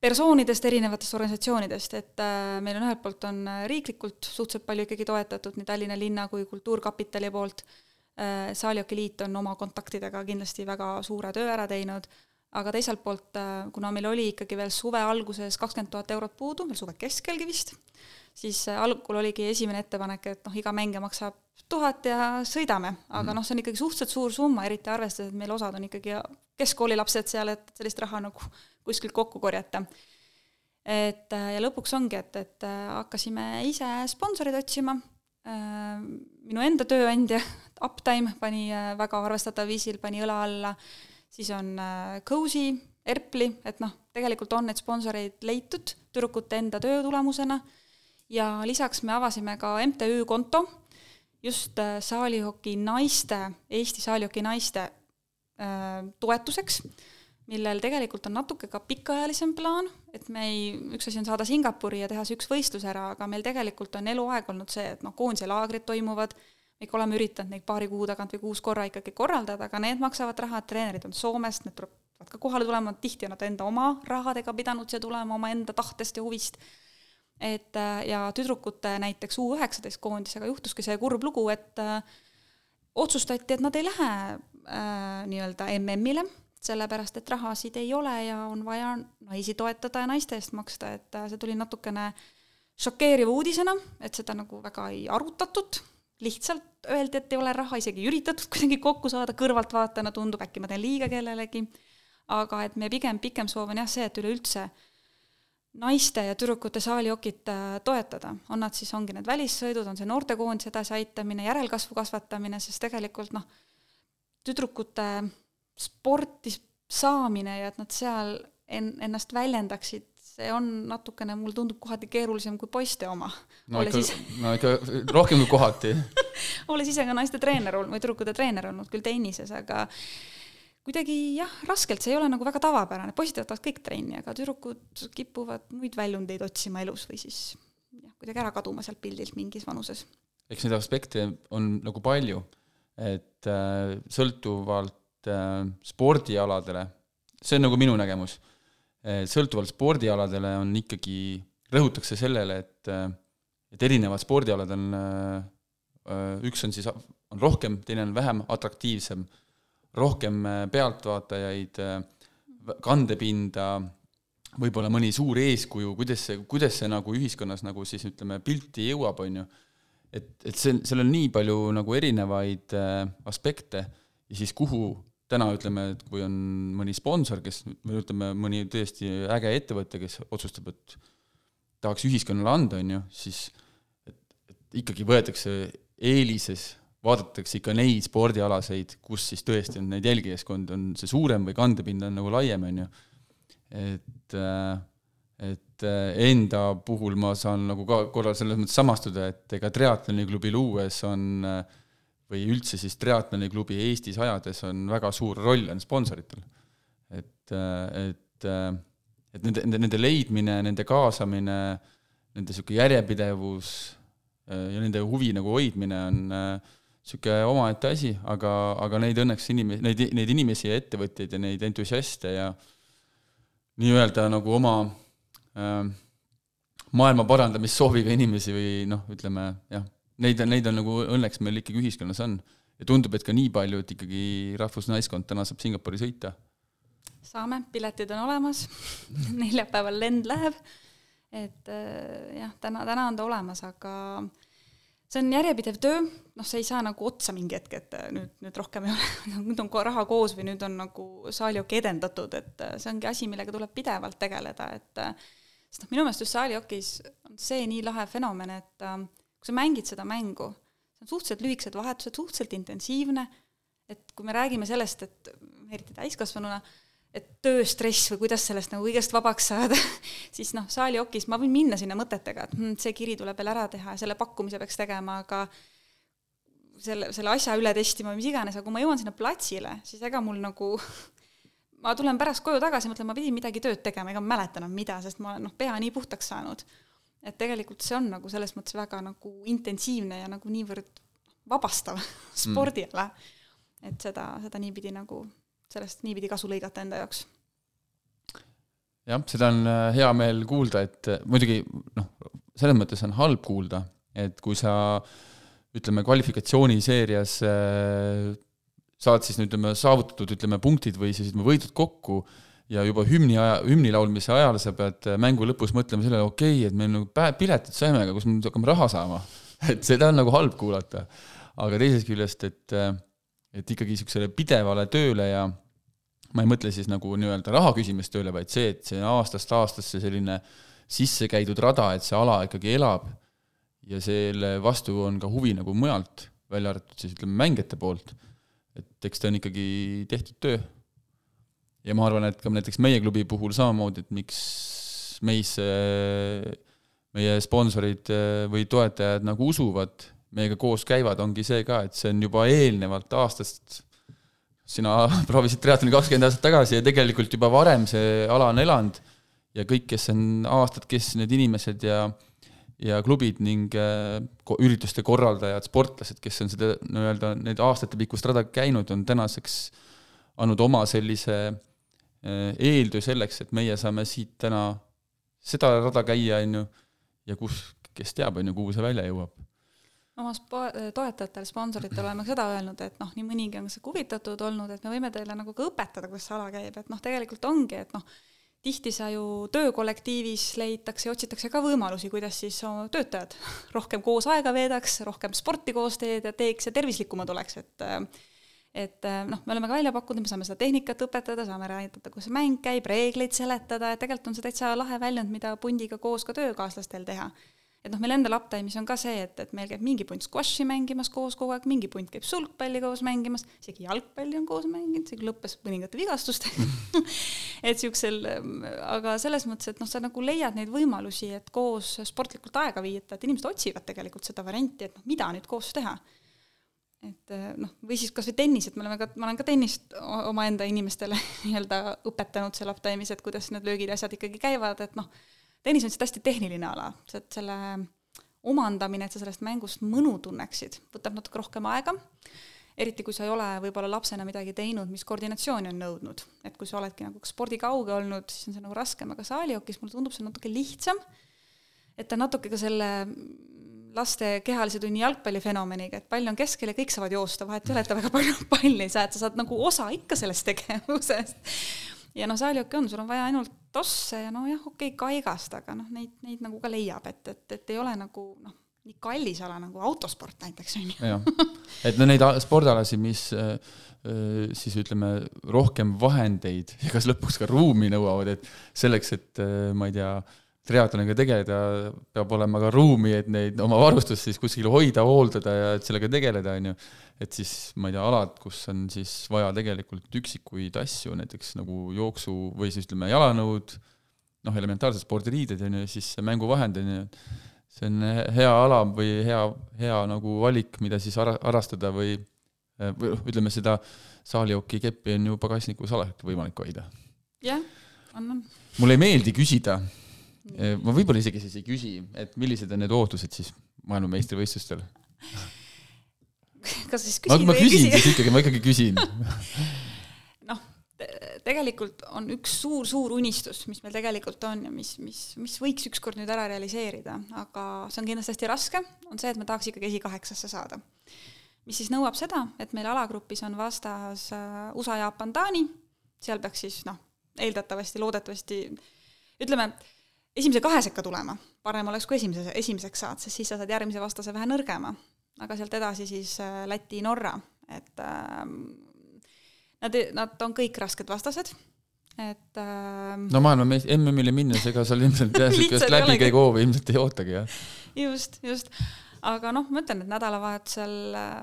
persoonidest, erinevatest organisatsioonidest, et äh, meil on ühelt poolt on äh, riiklikult suhteliselt palju ikkagi toetatud nii Tallinna linna kui Kultuurkapitali poolt. Äh,, Saalioki Liit on oma kontaktidega kindlasti väga suure töö ära teinud, aga teiselt poolt, kuna meil oli ikkagi veel suve alguses kakskümmend tuhat eurot puudu, veel suve keskelgi vist, siis algul oligi esimene ettepanek, et noh, iga mängija maksab tuhat ja sõidame, aga noh, see on ikkagi suhteliselt suur summa, eriti arvestades, et meil osad on ikkagi keskkoolilapsed seal, et sellist raha nagu kuskilt kokku korjata. et äh, ja lõpuks ongi, et, et äh, hakkasime ise sponsoreid otsima, minu enda tööandja Uptime pani äh, väga arvestataval viisil, pani õla alla, siis on äh, Cozy, Erpli, et noh, tegelikult on neid sponsoreid leitud tüdrukute enda töö tulemusena. Ja lisaks me avasime ka MTÜ konto just äh, saalihoki naiste, Eesti saalihoki naiste äh, toetuseks, millel tegelikult on natuke ka pikaajalisem plaan, et me ei, üks asi on saada Singapuri ja teha see üks võistlus ära, aga meil tegelikult on eluaeg olnud see, et noh, koondise laagrid toimuvad, me ikka oleme üritanud neid paari kuu tagant või kuus korra ikkagi korraldada, aga need maksavad raha, treenerid on Soomest, need peavad ka kohale tulema, tihti on nad enda oma rahadega pidanud siia tulema, omaenda tahtest ja huvist et äh, ja tüdrukute näiteks U üheksateist koondisega juhtuski see kurb lugu, et äh, otsustati, et nad ei lähe äh, nii-öelda MM-ile, sellepärast et rahasid ei ole ja on vaja naisi toetada ja naiste eest maksta, et äh, see tuli natukene šokeeriva uudisena, et seda nagu väga ei arutatud, lihtsalt öeldi, et ei ole raha, isegi ei üritatud (laughs) kuidagi kokku saada, kõrvaltvaatajana tundub, äkki ma teen liiga kellelegi, aga et meie pigem pikem soov on jah see, et üleüldse naiste ja tüdrukute saalijokit äh, toetada, on nad siis, ongi need välissõidud, on see noortekoondise edasiaitamine, järelkasvu kasvatamine, sest tegelikult noh, tüdrukute sporti saamine ja et nad seal en-, ennast väljendaksid, see on natukene, mulle tundub kohati keerulisem kui poiste oma. no Olles ikka ise-, no ikka rohkem kui kohati olles ise ka naiste treener olnud või tüdrukute treener olnud küll tennises, aga kuidagi jah, raskelt, see ei ole nagu väga tavapärane, poisid võtavad kõik trenni, aga tüdrukud kipuvad muid väljundeid otsima elus või siis jah, kuidagi ära kaduma sealt pildilt mingis vanuses. eks neid aspekte on nagu palju, et äh, sõltuvalt äh, spordialadele, see on nagu minu nägemus, sõltuvalt spordialadele on ikkagi, rõhutakse sellele, et äh, et erinevad spordialad on äh, äh, üks on siis, on rohkem, teine on vähem atraktiivsem, rohkem äh, pealtvaatajaid, äh, kandepinda, võib-olla mõni suur eeskuju, kuidas see, kuidas see nagu ühiskonnas nagu siis ütleme, pilti jõuab, on ju. Et, et see, seal on nii palju nagu erinevaid äh, aspekte ja siis kuhu täna ütleme, et kui on mõni sponsor, kes, või ütleme, mõni tõesti äge ettevõte, kes otsustab, et tahaks ühiskonnale anda, on ju, siis et, et ikkagi võetakse eelises, vaadatakse ikka neid spordialaseid, kus siis tõesti on neid jälgijaskond, on see suurem või kandepind on nagu laiem, on ju. et äh, et äh, enda puhul ma saan nagu ka korra selles mõttes samastuda, et ega triatloniklubi luues on äh, või üldse siis triatloniklubi Eestis ajades on väga suur roll on sponsoritel. et, äh, et, äh, et nende, nende, leidmine, nende kaasamine, nende niisugune järjepidevus äh, ja nende huvi nagu hoidmine on niisugune omaette asi, aga, aga neid õnneks inimesi, neid, neid inimesi ja ettevõtjaid ja neid entusiaste ja nii-öelda nagu oma äh, maailma parandamissooviga inimesi või noh, ütleme jah, neid neid on nagu õnneks meil ikkagi ühiskonnas on. ja tundub, et ka nii palju, et ikkagi rahvusnaiskond täna saab Singapuri sõita. saame, piletid on olemas (laughs) neljapäeval lend läheb, et äh, jah, täna, täna on ta olemas, aga see on järjepidev töö, noh, see ei saa nagu otsa mingi hetk, et äh, nüüd, nüüd rohkem ei ole, (laughs) nüüd on raha koos või nüüd on nagu saalijoki edendatud, et äh, see ongi asi, millega tuleb pidevalt tegeleda, et äh, sest noh, minu meelest just saalijokis on see nii lahe fenomen, et kui sa mängid seda mängu, see on suhteliselt lühikesed vahetused, suhteliselt intensiivne, et kui me räägime sellest, et eriti täiskasvanuna, et tööstress või kuidas sellest nagu kõigest vabaks saada (laughs) siis noh, saaliokis ma võin minna sinna mõtetega, et hm, see kiri tuleb veel ära teha ja selle pakkumise peaks tegema, aga selle, selle asja üle testima või mis iganes, aga kui ma jõuan sinna platsile, siis ega mul nagu (laughs) ma tulen pärast koju tagasi, mõtlen, ma pidin midagi tööd tegema, ega ma ei mäleta enam mida, sest ma olen noh, pea nii puhtaks saanud. et tegelikult see on nagu selles mõttes väga nagu intensiivne ja nagu niivõrd vabastav (laughs) spordiala mm., et seda, seda niipidi nagu sellest niipidi kasu lõigata enda jaoks. jah, seda on äh, hea meel kuulda, et äh, muidugi noh, selles mõttes on halb kuulda, et kui sa ütleme, kvalifikatsiooniseerias äh, saad siis ütleme, saavutatud ütleme, punktid või siis ütleme, võidud kokku ja juba hümni aja, hümni laulmise ajal sa pead mängu lõpus mõtlema sellele, okei okay,, et me nagu piletid saime, aga kus me nüüd hakkame raha saama. (laughs) et seda on nagu halb kuulata. aga teisest küljest, et et ikkagi niisugusele pidevale tööle ja ma ei mõtle siis nagu nii-öelda raha küsimist tööle, vaid see, et see aastast aastasse selline sisse käidud rada, et see ala ikkagi elab ja selle vastu on ka huvi nagu mujalt, välja arvatud siis ütleme mängijate poolt, et eks ta on ikkagi tehtud töö. ja ma arvan, et ka näiteks meie klubi puhul samamoodi, et miks meisse meie sponsorid või toetajad nagu usuvad meiega koos käivad, ongi see ka, et see on juba eelnevalt aastast, sina (laughs) proovisid triatloni kakskümmend aastat tagasi ja tegelikult juba varem see ala on elanud ja kõik, kes on aastad, kes need inimesed ja ja klubid ning äh, ürituste korraldajad, sportlased, kes on seda nii-öelda need aastatepikkust rada käinud, on tänaseks andnud oma sellise äh, eeltöö selleks, et meie saame siit täna seda rada käia, on ju, ja kus, kes teab, on ju, kuhu see välja jõuab oma spo-, toetajatele, sponsoritele oleme ka seda öelnud, et noh, nii mõnigi on huvitatud olnud, et me võime teile nagu ka õpetada, kuidas see ala käib, et noh, tegelikult ongi, et noh, tihti sa ju töökollektiivis leitakse ja otsitakse ka võimalusi, kuidas siis oma töötajad (laughs) rohkem koos aega veedaks, rohkem sporti koos teed ja teeks ja tervislikumad oleks, et et noh, me oleme ka välja pakkunud, me saame seda tehnikat õpetada, saame rääkida, kuidas see mäng käib, reegleid seletada, et tegelikult on see täitsa lahe väljund, mida pundiga koos ka töökaaslastel teha et noh, meil endal Uptime'is on ka see, et, et meil käib mingi punt squashi mängimas koos kogu aeg, mingi punt käib sulgpalli koos mängimas, isegi jalgpalli on koos mänginud, see küll lõppes mõningate vigastustega (laughs) et siuksel, aga selles mõttes, et noh, sa nagu leiad neid võimalusi, et koos sportlikult aega viita, et inimesed otsivad tegelikult seda varianti, et noh, mida nüüd koos teha. et noh, või siis kas või tennis, et me oleme ka, ma olen ka tennist omaenda inimestele (laughs) nii-öelda õpetanud seal Uptime'is, et kuidas need löögid ja asjad ikkagi käivad, et noh, tennis on lihtsalt hästi tehniline ala, et selle omandamine, et sa sellest mängust mõnu tunneksid, võtab natuke rohkem aega, eriti kui sa ei ole võib-olla lapsena midagi teinud, mis koordinatsiooni on nõudnud. et kui sa oledki nagu spordikauge olnud, siis on see nagu raskem, aga saalijokis mulle tundub see natuke lihtsam, et ta natuke ka selle laste kehalise tunni jalgpallifenomeniga, et pall on keskel ja kõik saavad joosta, vahet ei ole, et ta väga palju palli ei saa, et sa saad nagu osa ikka sellest tegevusest. Ja noh, saalijookki on, sul on vaja ainult tosse ja nojah, okei okay,, kaigast, aga noh, neid, neid nagu ka leiab, et, et, et ei ole nagu noh, nii kallis ala nagu autosport näiteks, on ju. et no neid spordialasid, mis äh, äh, siis ütleme, rohkem vahendeid ja (laughs) kas lõpuks ka ruumi nõuavad, et selleks, et äh, ma ei tea, triatloniga tegeleda, peab olema ka ruumi, et neid oma varustust siis kuskil hoida, hooldada ja et sellega tegeleda, on ju. et siis, ma ei tea, alad, kus on siis vaja tegelikult üksikuid asju, näiteks nagu jooksu või siis ütleme, jalanõud, noh, elementaarsed spordiriided, on ju, siis mänguvahend, on ju, see on hea ala või hea, hea nagu valik, mida siis ara-, harrastada või või ütleme, seda saalijooki keppi on ju pagasnikus alati võimalik hoida. jah, on, on. mulle ei meeldi küsida ma võib-olla isegi siis ei küsi, et millised on need ootused siis maailmameistrivõistlustel? kas siis küsin ma, ma küsin siis ikkagi, ma ikkagi küsin (laughs) noh, tegelikult on üks suur-suur unistus, mis meil tegelikult on ja mis, mis, mis võiks ükskord nüüd ära realiseerida, aga see on kindlasti hästi raske, on see, et me tahaks ikkagi esikaheksasse saada. mis siis nõuab seda, et meil alagrupis on vastas äh, USA, Jaapan, Taani, seal peaks siis noh, eeldatavasti, loodetavasti ütleme, esimese kahe sekka tulema, parem oleks, kui esimese, esimeseks saad, sest siis sa saad järgmise vastase vähe nõrgema. aga sealt edasi siis äh, Läti, Norra, et äh, nad, nad on kõik rasked vastased, et äh, no maailma MM-ile minnes, ega seal ilmselt (laughs) jah, niisugust läbikäiguhoovi ilmselt ei ootagi, jah. just, just. aga noh, ma ütlen, et nädalavahetusel äh,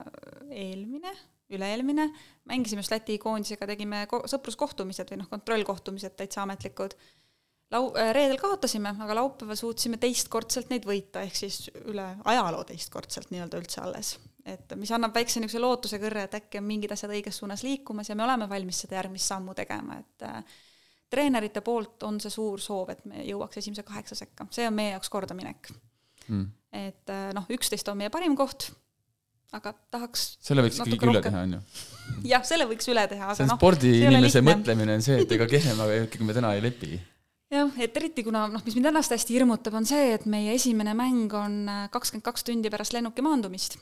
eelmine, üle-eelmine, mängisime just Läti koondisega, tegime ko-, sõpruskohtumised või noh, kontrollkohtumised täitsa ametlikud lau-, äh, reedel kaotasime, aga laupäeval suutsime teistkordselt neid võita, ehk siis üle ajaloo teistkordselt nii-öelda üldse alles. et mis annab väikse niisuguse lootuse kõrre, et äkki on mingid asjad õiges suunas liikumas ja me oleme valmis seda järgmist sammu tegema, et äh, treenerite poolt on see suur soov, et me jõuaks esimese kaheksa sekka, see on meie jaoks kordaminek. Mm.. et äh, noh, üksteist on meie parim koht, aga tahaks selle võiks ikkagi üle teha, on ju? (laughs) jah, selle võiks üle teha, aga see on no, spordiinimese mõtlemine on see, et ega kehvemaga ikkagi me täna ei lepi jah, et eriti kuna noh, mis mind ennast hästi hirmutab, on see, et meie esimene mäng on äh, kakskümmend kaks tundi pärast lennuki maandumist,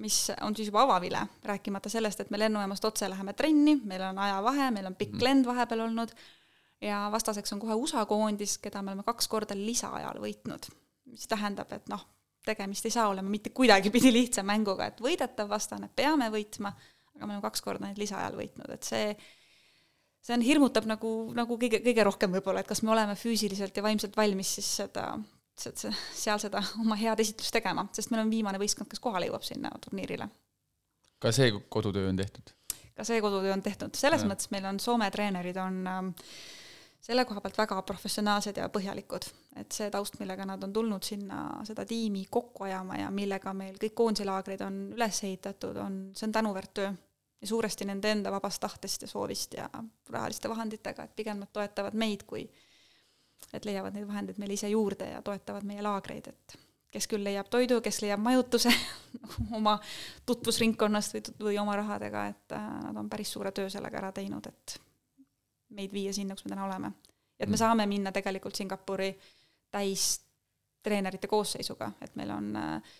mis on siis juba avavile, rääkimata sellest, et me lennujaamast otse läheme trenni, meil on ajavahe, meil on pikk mm. lend vahepeal olnud ja vastaseks on kohe USA koondis, keda me oleme kaks korda lisaajal võitnud, mis tähendab, et noh, tegemist ei saa olema mitte kuidagipidi lihtsa mänguga, et võidetav vastane, peame võitma, aga me oleme kaks korda neid lisaajal võitnud, et see see on, hirmutab nagu, nagu kõige, kõige rohkem võib-olla, et kas me oleme füüsiliselt ja vaimselt valmis siis seda, seal seda oma head esitlust tegema, sest meil on viimane võistkond, kes kohale jõuab sinna turniirile. ka see kodutöö on tehtud? ka see kodutöö on tehtud, selles ja. mõttes meil on Soome treenerid on äh, selle koha pealt väga professionaalsed ja põhjalikud, et see taust, millega nad on tulnud sinna seda tiimi kokku ajama ja millega meil kõik koondiselaagrid on üles ehitatud, on, see on tänuväärt töö ja suuresti nende enda vabast tahtest ja soovist ja rahaliste vahenditega, et pigem nad toetavad meid, kui et leiavad neid vahendeid meile ise juurde ja toetavad meie laagreid, et kes küll leiab toidu, kes leiab majutuse (laughs) oma tutvusringkonnast või, või oma rahadega, et äh, nad on päris suure töö sellega ära teinud, et meid viia sinna, kus me täna oleme. et me mm. saame minna tegelikult Singapuri täis treenerite koosseisuga, et meil on äh,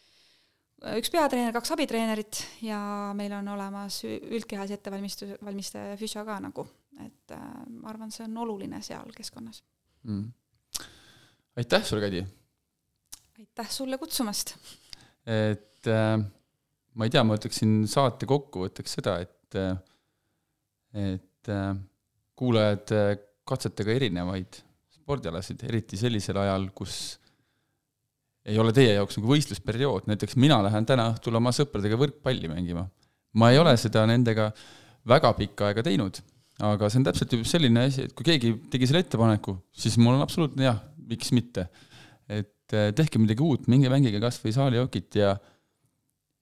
üks peatreener, kaks abitreenerit ja meil on olemas üldkehalise ettevalmistus, valmistaja füsio ka nagu, et äh, ma arvan, see on oluline seal keskkonnas mm.. aitäh sulle, Kadi! aitäh sulle kutsumast! et äh, ma ei tea, ma ütleksin saate kokkuvõtteks seda, et äh, et äh, kuulajad äh, katsetage erinevaid spordialasid, eriti sellisel ajal, kus ei ole teie jaoks nagu võistlusperiood, näiteks mina lähen täna õhtul oma sõpradega võrkpalli mängima. ma ei ole seda nendega väga pikka aega teinud, aga see on täpselt selline asi, et kui keegi tegi selle ettepaneku, siis mul on absoluutne jah, miks mitte. et eh, tehke midagi uut, minge mängige kas või saalijokit ja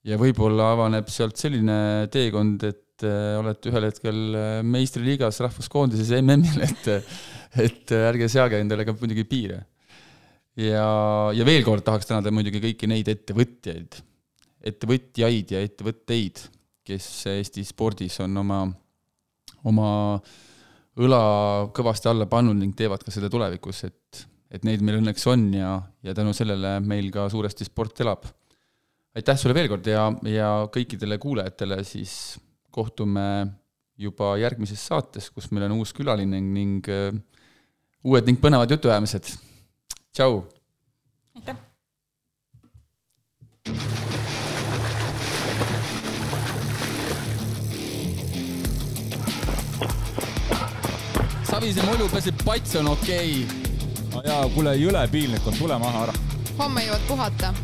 ja võib-olla avaneb sealt selline teekond, et äh, olete ühel hetkel eh, meistriliigas rahvuskoondises MM-il, et et ärge seage endale ka muidugi piire ja, ja veel kord tahaks tänada muidugi kõiki neid ettevõtjaid, ettevõtjaid ja ettevõtteid, kes Eesti spordis on oma, oma õla kõvasti alla pannud ning teevad ka seda tulevikus, et, et neid meil õnneks on ja, ja tänu sellele meil ka suuresti sport elab. aitäh sulle veel kord ja, ja kõikidele kuulajatele siis kohtume juba järgmises saates, kus meil on uus külaline ning uh, uued ning põnevad jutuajamised tšau. aitäh. Savise mulju peseb pats on okei okay.. no jaa, kuule jõle piinlik on, tule maha ära. homme jõuad puhata